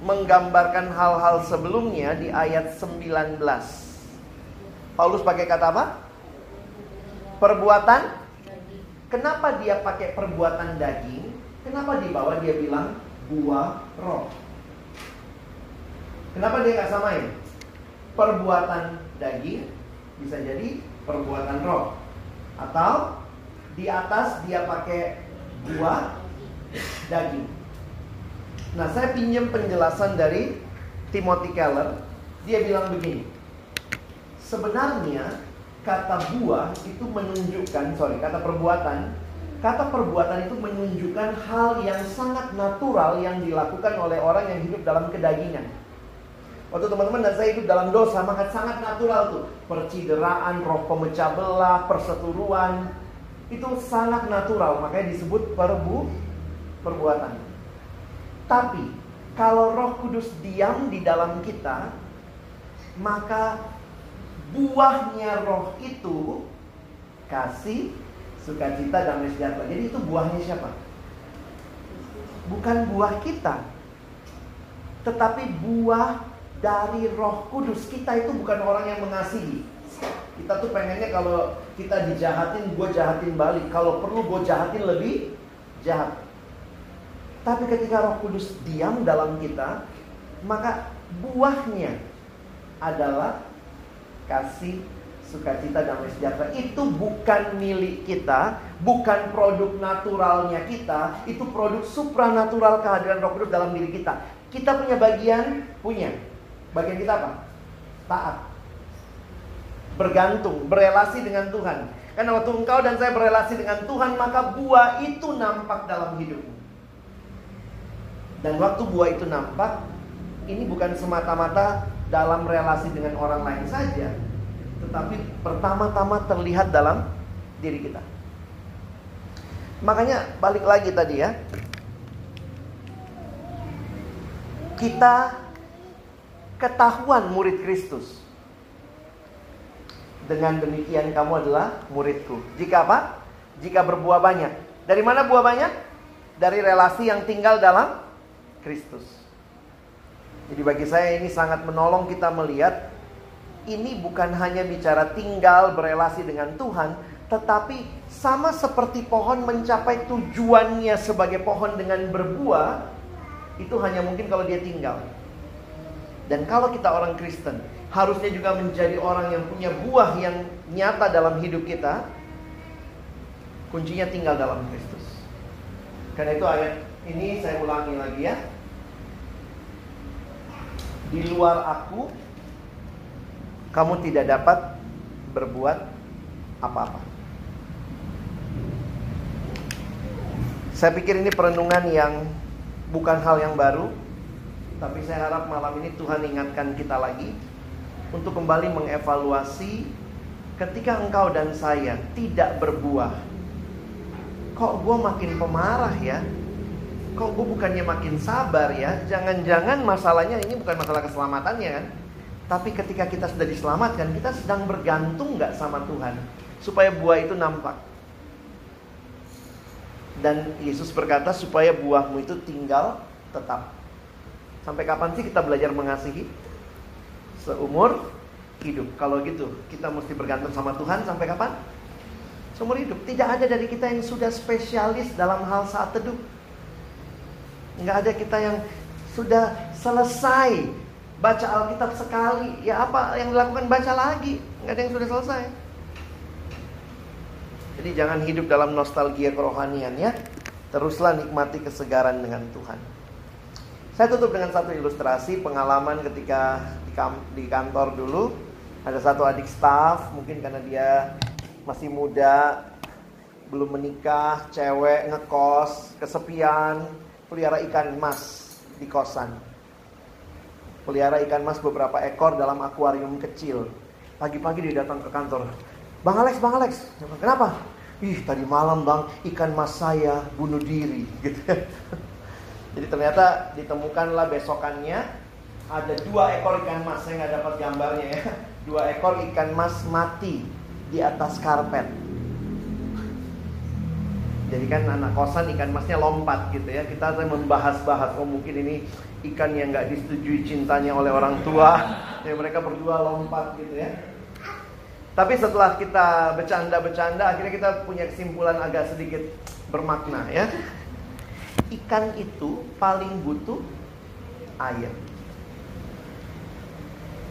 menggambarkan hal-hal sebelumnya di ayat 19. Paulus pakai kata apa? Perbuatan. Kenapa dia pakai perbuatan daging? Kenapa di bawah dia bilang buah roh? Kenapa dia nggak samain? Perbuatan daging bisa jadi perbuatan roh atau di atas dia pakai buah daging. Nah, saya pinjam penjelasan dari Timothy Keller. Dia bilang begini. Sebenarnya kata buah itu menunjukkan, sorry, kata perbuatan. Kata perbuatan itu menunjukkan hal yang sangat natural yang dilakukan oleh orang yang hidup dalam kedagingan. Waktu teman-teman dan saya hidup dalam dosa, maka sangat natural tuh. Percideraan, roh pemecah belah, perseturuan, itu sangat natural makanya disebut perbu perbuatan. Tapi kalau Roh Kudus diam di dalam kita, maka buahnya Roh itu kasih, sukacita, damai sejahtera. Jadi itu buahnya siapa? Bukan buah kita, tetapi buah dari Roh Kudus. Kita itu bukan orang yang mengasihi. Kita tuh pengennya kalau kita dijahatin, gue jahatin balik. Kalau perlu gue jahatin lebih jahat. Tapi ketika Roh Kudus diam dalam kita, maka buahnya adalah kasih, sukacita, damai sejahtera. Itu bukan milik kita, bukan produk naturalnya kita, itu produk supranatural kehadiran Roh Kudus dalam diri kita. Kita punya bagian, punya. Bagian kita apa? Taat. Bergantung, berelasi dengan Tuhan. Karena waktu engkau dan saya berelasi dengan Tuhan, maka buah itu nampak dalam hidupmu. Dan waktu buah itu nampak, ini bukan semata-mata dalam relasi dengan orang lain saja, tetapi pertama-tama terlihat dalam diri kita. Makanya balik lagi tadi ya. Kita ketahuan murid Kristus. Dengan demikian kamu adalah muridku. Jika apa? Jika berbuah banyak. Dari mana buah banyak? Dari relasi yang tinggal dalam Kristus. Jadi bagi saya ini sangat menolong kita melihat ini bukan hanya bicara tinggal berelasi dengan Tuhan, tetapi sama seperti pohon mencapai tujuannya sebagai pohon dengan berbuah, itu hanya mungkin kalau dia tinggal. Dan kalau kita orang Kristen, harusnya juga menjadi orang yang punya buah yang nyata dalam hidup kita. Kuncinya tinggal dalam Kristus. Karena itu ayat ini saya ulangi lagi ya. Di luar aku, kamu tidak dapat berbuat apa-apa. Saya pikir ini perenungan yang bukan hal yang baru, tapi saya harap malam ini Tuhan ingatkan kita lagi untuk kembali mengevaluasi ketika engkau dan saya tidak berbuah. Kok gue makin pemarah ya? Kok gue bukannya makin sabar ya? Jangan-jangan masalahnya ini bukan masalah keselamatannya kan? Tapi ketika kita sudah diselamatkan, kita sedang bergantung nggak sama Tuhan supaya buah itu nampak. Dan Yesus berkata supaya buahmu itu tinggal tetap. Sampai kapan sih kita belajar mengasihi? Seumur hidup. Kalau gitu, kita mesti bergantung sama Tuhan sampai kapan? Seumur hidup. Tidak ada dari kita yang sudah spesialis dalam hal saat teduh. Nggak ada kita yang sudah selesai baca Alkitab sekali. Ya apa yang dilakukan baca lagi. Nggak ada yang sudah selesai. Jadi jangan hidup dalam nostalgia kerohanian ya. Teruslah nikmati kesegaran dengan Tuhan. Saya tutup dengan satu ilustrasi pengalaman ketika di, kantor dulu. Ada satu adik staff, mungkin karena dia masih muda, belum menikah, cewek ngekos, kesepian, pelihara ikan emas di kosan. Pelihara ikan emas beberapa ekor dalam akuarium kecil. Pagi-pagi dia datang ke kantor. Bang Alex, Bang Alex, kenapa? Ih, tadi malam bang, ikan mas saya bunuh diri. [LAUGHS] Gitu. Jadi ternyata ditemukanlah besokannya ada dua ekor ikan mas, saya nggak dapat gambarnya ya. Dua ekor ikan mas mati di atas karpet. Jadi kan anak kosan ikan masnya lompat gitu ya. Kita membahas-bahas oh mungkin ini ikan yang nggak disetujui cintanya oleh orang tua. [LAUGHS] Ya mereka berdua lompat gitu ya. Tapi setelah kita bercanda-bercanda akhirnya kita punya kesimpulan agak sedikit bermakna ya ikan itu paling butuh air.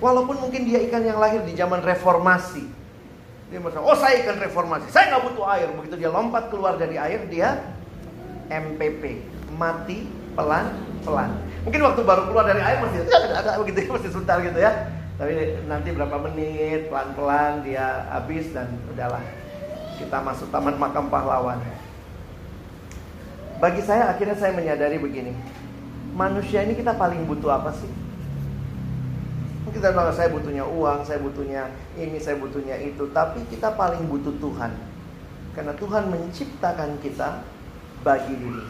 Walaupun mungkin dia ikan yang lahir di zaman reformasi. Dia merasa, oh saya ikan reformasi, saya nggak butuh air. Begitu dia lompat keluar dari air, dia MPP, mati pelan-pelan. Mungkin waktu baru keluar dari air masih [LAUGHS] ada begitu ya, masih sebentar gitu ya. Tapi nanti berapa menit, pelan-pelan dia habis dan udahlah. Kita masuk taman makam pahlawan. Bagi saya akhirnya saya menyadari begini. Manusia ini kita paling butuh apa sih? Kita bilang saya butuhnya uang, saya butuhnya ini, saya butuhnya itu. Tapi kita paling butuh Tuhan. Karena Tuhan menciptakan kita bagi diri.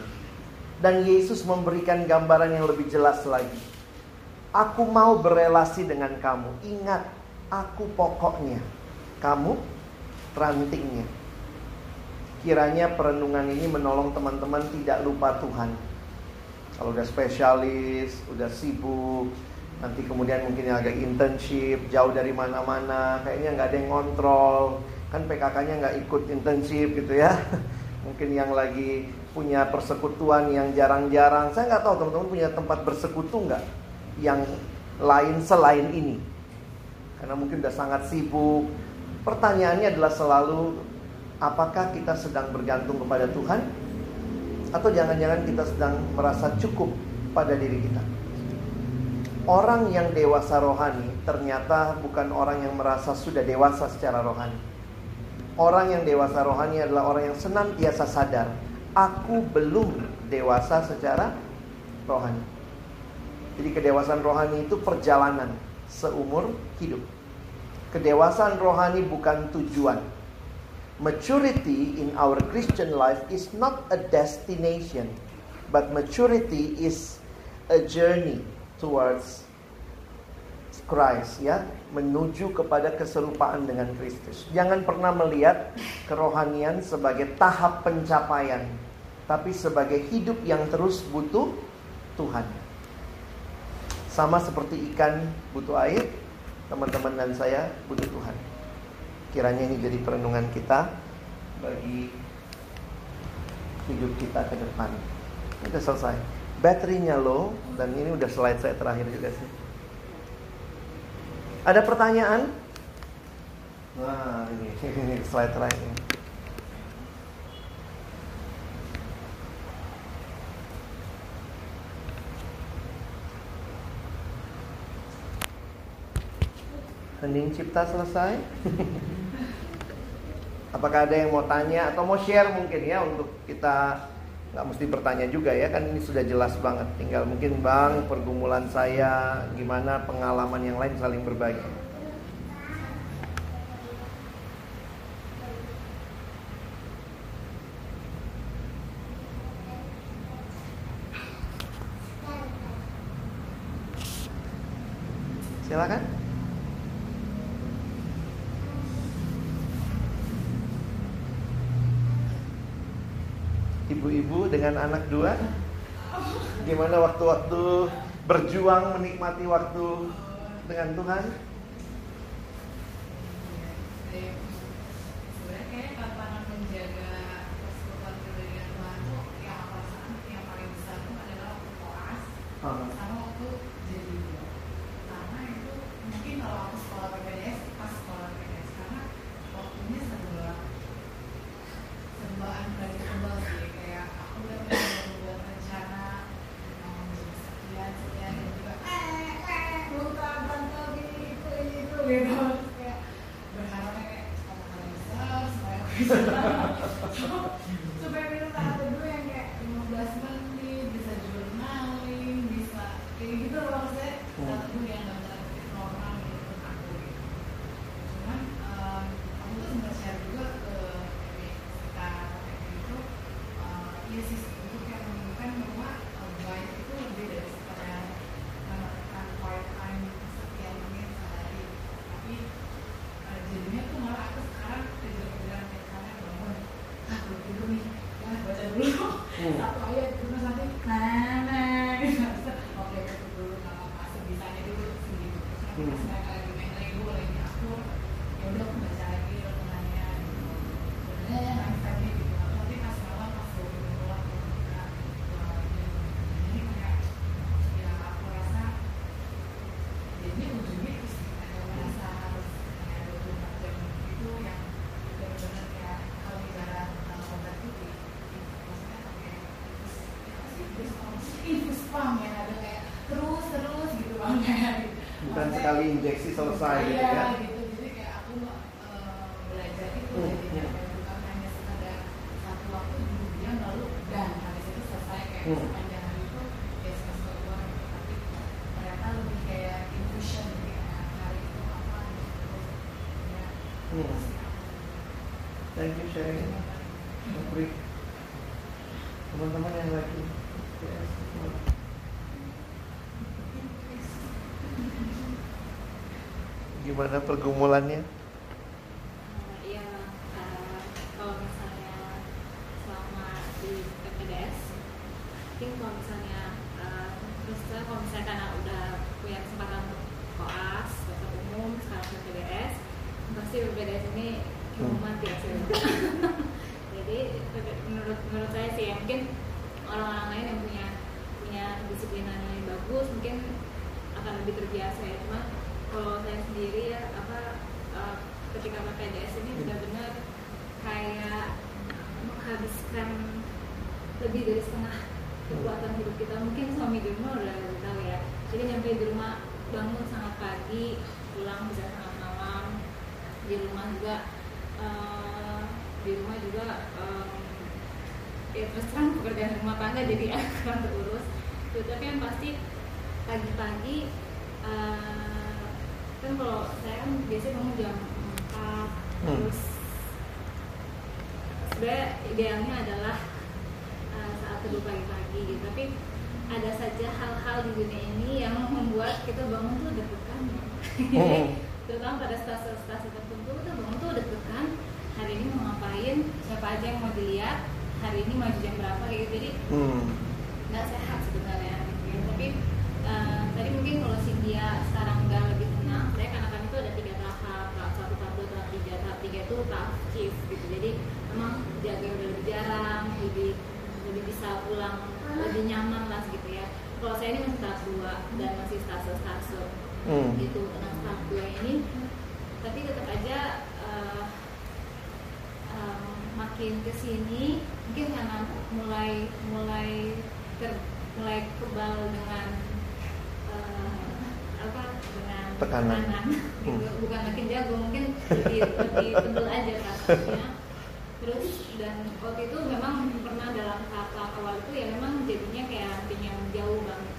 Dan Yesus memberikan gambaran yang lebih jelas lagi. Aku mau berelasi dengan kamu. Ingat, aku pokoknya. Kamu rantingnya. Kiranya perenungan ini menolong teman-teman tidak lupa Tuhan. Kalau udah spesialis, udah sibuk, nanti kemudian mungkin yang agak internship, jauh dari mana-mana, kayaknya nggak ada yang ngontrol, kan PKK-nya nggak ikut internship gitu ya. [LAUGHS] Mungkin yang lagi punya persekutuan yang jarang-jarang, saya nggak tahu teman-teman punya tempat bersekutu nggak yang lain selain ini. Karena mungkin udah sangat sibuk. Pertanyaannya adalah selalu apakah kita sedang bergantung kepada Tuhan atau jangan-jangan kita sedang merasa cukup pada diri kita. Orang yang dewasa rohani ternyata bukan orang yang merasa sudah dewasa secara rohani. Orang yang dewasa rohani adalah orang yang senantiasa sadar, aku belum dewasa secara rohani. Jadi kedewasaan rohani itu perjalanan seumur hidup. Kedewasaan rohani bukan tujuan, maturity in our Christian life is not a destination, but maturity is a journey towards Christ ya, menuju kepada keserupaan dengan Kristus. Jangan pernah melihat kerohanian sebagai tahap pencapaian, tapi sebagai hidup yang terus butuh Tuhan. Sama seperti ikan butuh air, teman-teman dan saya butuh Tuhan. Kiranya ini jadi perenungan kita bagi hidup kita ke depan. Udah selesai. Baterainya low dan ini udah slide saya terakhir juga sih. Ada pertanyaan? Nah, ini, [LAUGHS] slide terakhir. Hening cipta selesai. [LAUGHS] Apakah ada yang mau tanya atau mau share mungkin ya untuk kita nggak mesti bertanya juga ya kan ini sudah jelas banget. Tinggal mungkin bang pergumulan saya gimana pengalaman yang lain saling berbagi. Anak dua gimana waktu-waktu berjuang menikmati waktu dengan Tuhan sebenarnya kayak tantangan menjaga persekutuan pribadi dengan Tuhan tuh yang aku rasakan yang paling besar tuh adalah waktu koas Ah. sama waktu jadi ibu. karena itu mungkin kalau aku sekolah PPDS pas sekolah PPDS karena waktunya serba serba unpredictable sih kayak aku udah membuat rencana mau jam sekian sekian dan juga eh eh luka bantal gini itu ini itu gitu kayak berharapnya kayak kalau kalian bisa supaya minum tahan teduh yang kayak 15 menit bisa journaling bisa kayak gitu loh maksudnya. Tahan teduh yang dalam tanda kutip normal gitu untuk aku gitu cuman em, aku tuh sempat share juga ke dari sekitar kayak gitu eh, iya sih untuk yang menunjukkan bahwa eh, baik itu lebih dari sekedar menekan quiet time sekian menit sehari tapi eh, jadinya tuh malah aku sekarang kejar-kejaran kayak kalian bangun ah belum tidur nih ya baca dulu Hmm. satu ayat terus nanti nah nah gitu. oke tutup dulu nggak apa-apa sebisanya dulu segitu terus nanti pas Hmm. mereka lagi main lego lagi akur ya udah aku baca lagi renungannya gitu sebenarnya nangis tadi gitu tapi pas malam pas gue pulang ke rumah jadi kayak ya aku rasa jadi ujungnya itu sih ada merasa harus kayak 24 jam itu yang benar-benar kayak kalau bicara tentang obat itu di- di- maksudnya pakai infus apa sih infus pump infus pump yang ada kayak terus terus gitu bang kayak gitu. bukan Maksudnya- sekali injeksi selesai gitu Iya, ya gitu jadi kayak aku eh, belajar itu Hmm, jadi iya. bukan hanya sekadar satu waktu duduk diam lalu dan habis itu selesai kayak Hmm. sepanjang hari itu ya semester keluar gitu. tapi ternyata lebih kayak infusion kayak hari itu apa gitu terus ya Hmm. terus ya. thank you sharing Beri. teman-teman yang lagi yes. Gimana pergumulannya? Iya, kalau misalnya selama di PPDS, mungkin kalau misalnya eh, terus kalau misalnya karena udah punya kesempatan untuk koas dokter umum sekarang ke pasti PDS ini Hmm. ya saya [LAUGHS] jadi menurut menurut saya sih ya mungkin orang-orang lain yang punya punya kedisiplinan yang bagus mungkin akan lebih terbiasa ya. Cuma kalau saya sendiri ya apa eh, ketika pakai DS ini benar-benar kayak menghabiskan lebih dari setengah kekuatan hidup kita. Mungkin suami di rumah udah tahu ya. Jadi nyampe di rumah bangun sangat pagi pulang bisa sangat malam di rumah juga eh, di rumah juga em, ya terus terang pekerjaan rumah tangga jadi [LAUGHS] kurang terurus. Tapi yang pasti pagi-pagi kan kalau saya kan biasanya bangun jam 4 Hmm. terus sebenarnya idealnya adalah uh, saat teduh pagi-pagi gitu tapi ada saja hal-hal di dunia ini yang membuat kita bangun tuh deg-degan ya. Jadi, Hmm. [LAUGHS] terutama pada stase-stase tertentu kita bangun tuh deg-degan hari ini mau ngapain siapa aja yang mau dilihat hari ini maju jam berapa kayak gitu jadi Hmm. nggak sehat sebenarnya gitu tapi eh, tadi mungkin kalau Cynthia sekarang udah lebih tenang saya karena kan itu ada tiga tahap tahap satu tahap dua tahap tiga tahap tiga itu tahap chief gitu jadi memang jaga udah lebih jarang lebih lebih bisa pulang lebih nyaman lah gitu ya kalau saya ini masih tahap dua dan masih stase stase Hmm. gitu nah tahap dua ini tapi tetap aja eh, em, makin ke sini mungkin karena mulai mulai ter, mulai kebal dengan eh, apa dengan Tekanan. gitu. Hmm. bukan makin jago mungkin lebih lebih tebel aja rasanya terus dan waktu itu memang pernah dalam tahap awal itu ya memang jadinya kayak yang jauh banget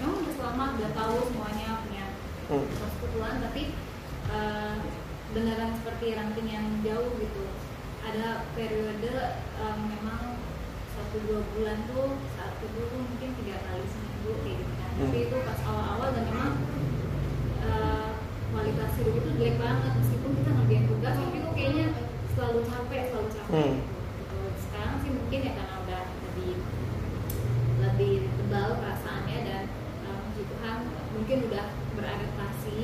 memang udah selamat udah tahu semuanya punya Hmm. persekutuan tapi eh, beneran seperti ranting yang jauh gitu ada periode eh, memang satu dua bulan tuh satu dulu mungkin tiga kali seminggu kayak gitu kan tapi Hmm. itu pas awal-awal dan memang eh, kualitas hidup itu jelek banget meskipun kita ngerjain tugas tapi itu kayaknya selalu capek selalu capek Hmm. gitu. sekarang sih mungkin ya karena udah lebih lebih tebal perasaannya dan eh, puji Tuhan mungkin udah beradaptasi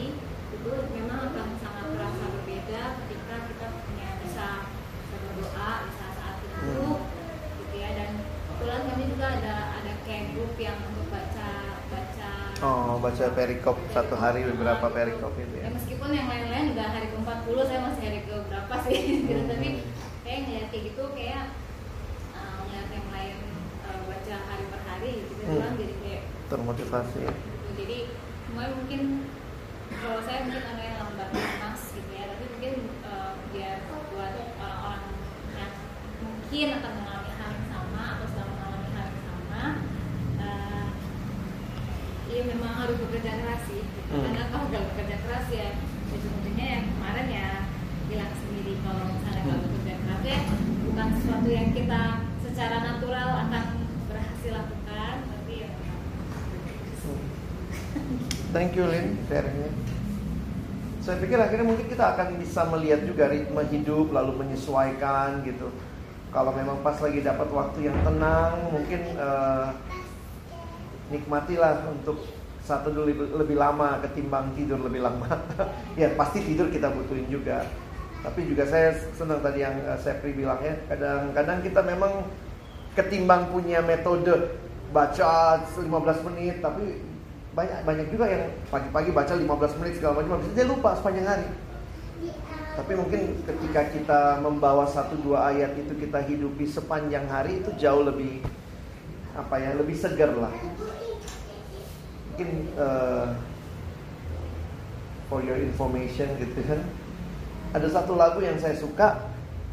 itu memang akan sangat terasa berbeda ketika kita punya bisa bisa berdoa bisa saat itu gitu ya dan kebetulan kami juga ada ada kayak grup yang untuk baca baca Oh, baca perikop satu hari beberapa perikop itu ya. ya meskipun yang lain-lain udah hari ke-40 saya masih hari ke berapa sih [LAUGHS] gitu Hmm. tapi kayak ngeliat kayak gitu kayak uh, ngeliat yang lain uh, baca hari per hari gitu Hmm. kan jadi kayak Termotivasi ya. gitu. jadi semuanya mungkin kalau saya mungkin ada yang lambat mas gitu ya tapi mungkin uh, biar buat orang-orang yang mungkin akan mengalami hal yang sama atau sedang mengalami hal yang sama uh, Iya memang harus bekerja keras sih Hmm. karena kalau nggak bekerja keras ya ujung-ujungnya yang kemarin ya hilang sendiri kalau misalnya Hmm. bekerja keras ya bukan sesuatu yang kita secara natural akan berhasil lakukan tapi ya memang Thank you Lin sharingnya. Saya pikir akhirnya mungkin kita akan bisa melihat juga ritme hidup lalu menyesuaikan gitu. Kalau memang pas lagi dapat waktu yang tenang, mungkin eh, nikmatilah untuk satu dulu lebih, lebih lama ketimbang tidur lebih lama. [LAUGHS] ya pasti tidur kita butuhin juga. Tapi juga saya senang tadi yang eh, Sepri bilang ya, kadang-kadang kita memang ketimbang punya metode baca 15 menit tapi banyak banyak juga yang pagi-pagi baca 15 menit segala macam habis dia lupa sepanjang hari. Tapi mungkin ketika kita membawa satu dua ayat itu kita hidupi sepanjang hari itu jauh lebih apa ya lebih segar lah. Mungkin eh, for your information gitu kan. Ada satu lagu yang saya suka,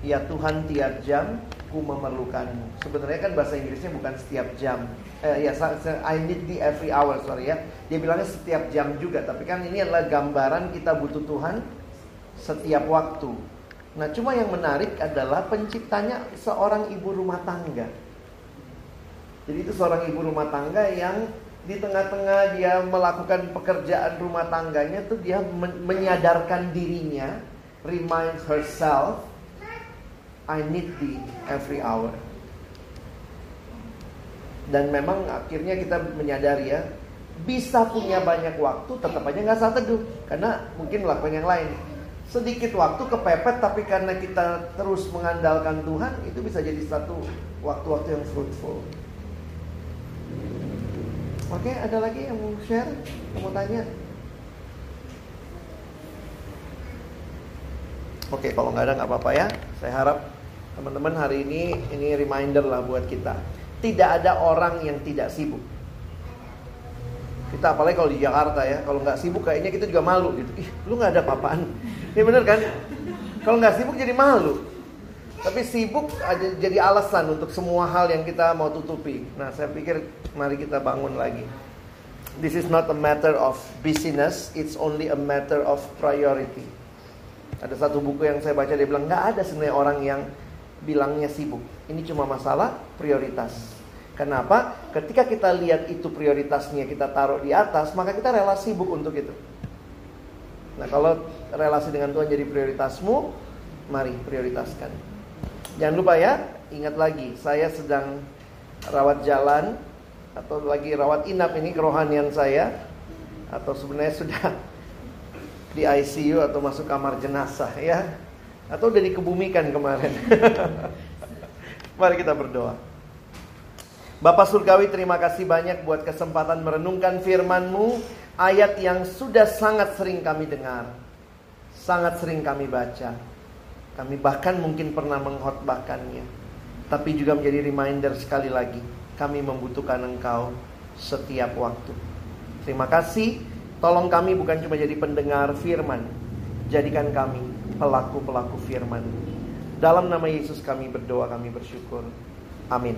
ya Tuhan tiap jam ku memerlukanmu. Sebenarnya kan bahasa Inggrisnya bukan setiap jam. Eh, ya I need thee every hour, sorry ya. Dia bilangnya setiap jam juga, tapi kan ini adalah gambaran kita butuh Tuhan setiap waktu. Nah, cuma yang menarik adalah penciptanya seorang ibu rumah tangga. Jadi itu seorang ibu rumah tangga yang di tengah-tengah dia melakukan pekerjaan rumah tangganya tuh dia men- menyadarkan dirinya, remind herself, I need thee every hour. Dan memang akhirnya kita menyadari ya, bisa punya banyak waktu tetap aja nggak saat teduh karena mungkin melakukan yang lain. Sedikit waktu kepepet tapi karena kita terus mengandalkan Tuhan itu bisa jadi satu waktu-waktu yang fruitful. Oke, ada lagi yang mau share, yang mau tanya? Oke, kalau nggak ada nggak apa-apa ya. Saya harap teman-teman hari ini ini reminder lah buat kita. Tidak ada orang yang tidak sibuk. Kita apalagi kalau di Jakarta ya, kalau nggak sibuk kayaknya kita juga malu gitu. Ih, lu nggak ada apa-apaan. Ini bener kan? Kalau nggak sibuk jadi malu. Tapi sibuk aja jadi alasan untuk semua hal yang kita mau tutupi. Nah, saya pikir mari kita bangun lagi. This is not a matter of busyness, it's only a matter of priority. Ada satu buku yang saya baca dia bilang nggak ada sebenarnya orang yang bilangnya sibuk. Ini cuma masalah prioritas. Kenapa? Ketika kita lihat itu prioritasnya kita taruh di atas, maka kita rela sibuk untuk itu. Nah, kalau relasi dengan Tuhan jadi prioritasmu, mari prioritaskan. Jangan lupa ya, ingat lagi, saya sedang rawat jalan atau lagi rawat inap ini kerohanian saya atau sebenarnya sudah di ICU atau masuk kamar jenazah ya atau udah dikebumikan kemarin. [LAUGHS] Mari kita berdoa. Bapak Surgawi terima kasih banyak buat kesempatan merenungkan firman-Mu Ayat yang sudah sangat sering kami dengar Sangat sering kami baca kami bahkan mungkin pernah menghotbahkannya. Tapi juga menjadi reminder sekali lagi. Kami membutuhkan engkau setiap waktu. Terima kasih. Tolong kami bukan cuma jadi pendengar firman. Jadikan kami pelaku-pelaku firman. Dalam nama Yesus kami berdoa, kami bersyukur. Amin.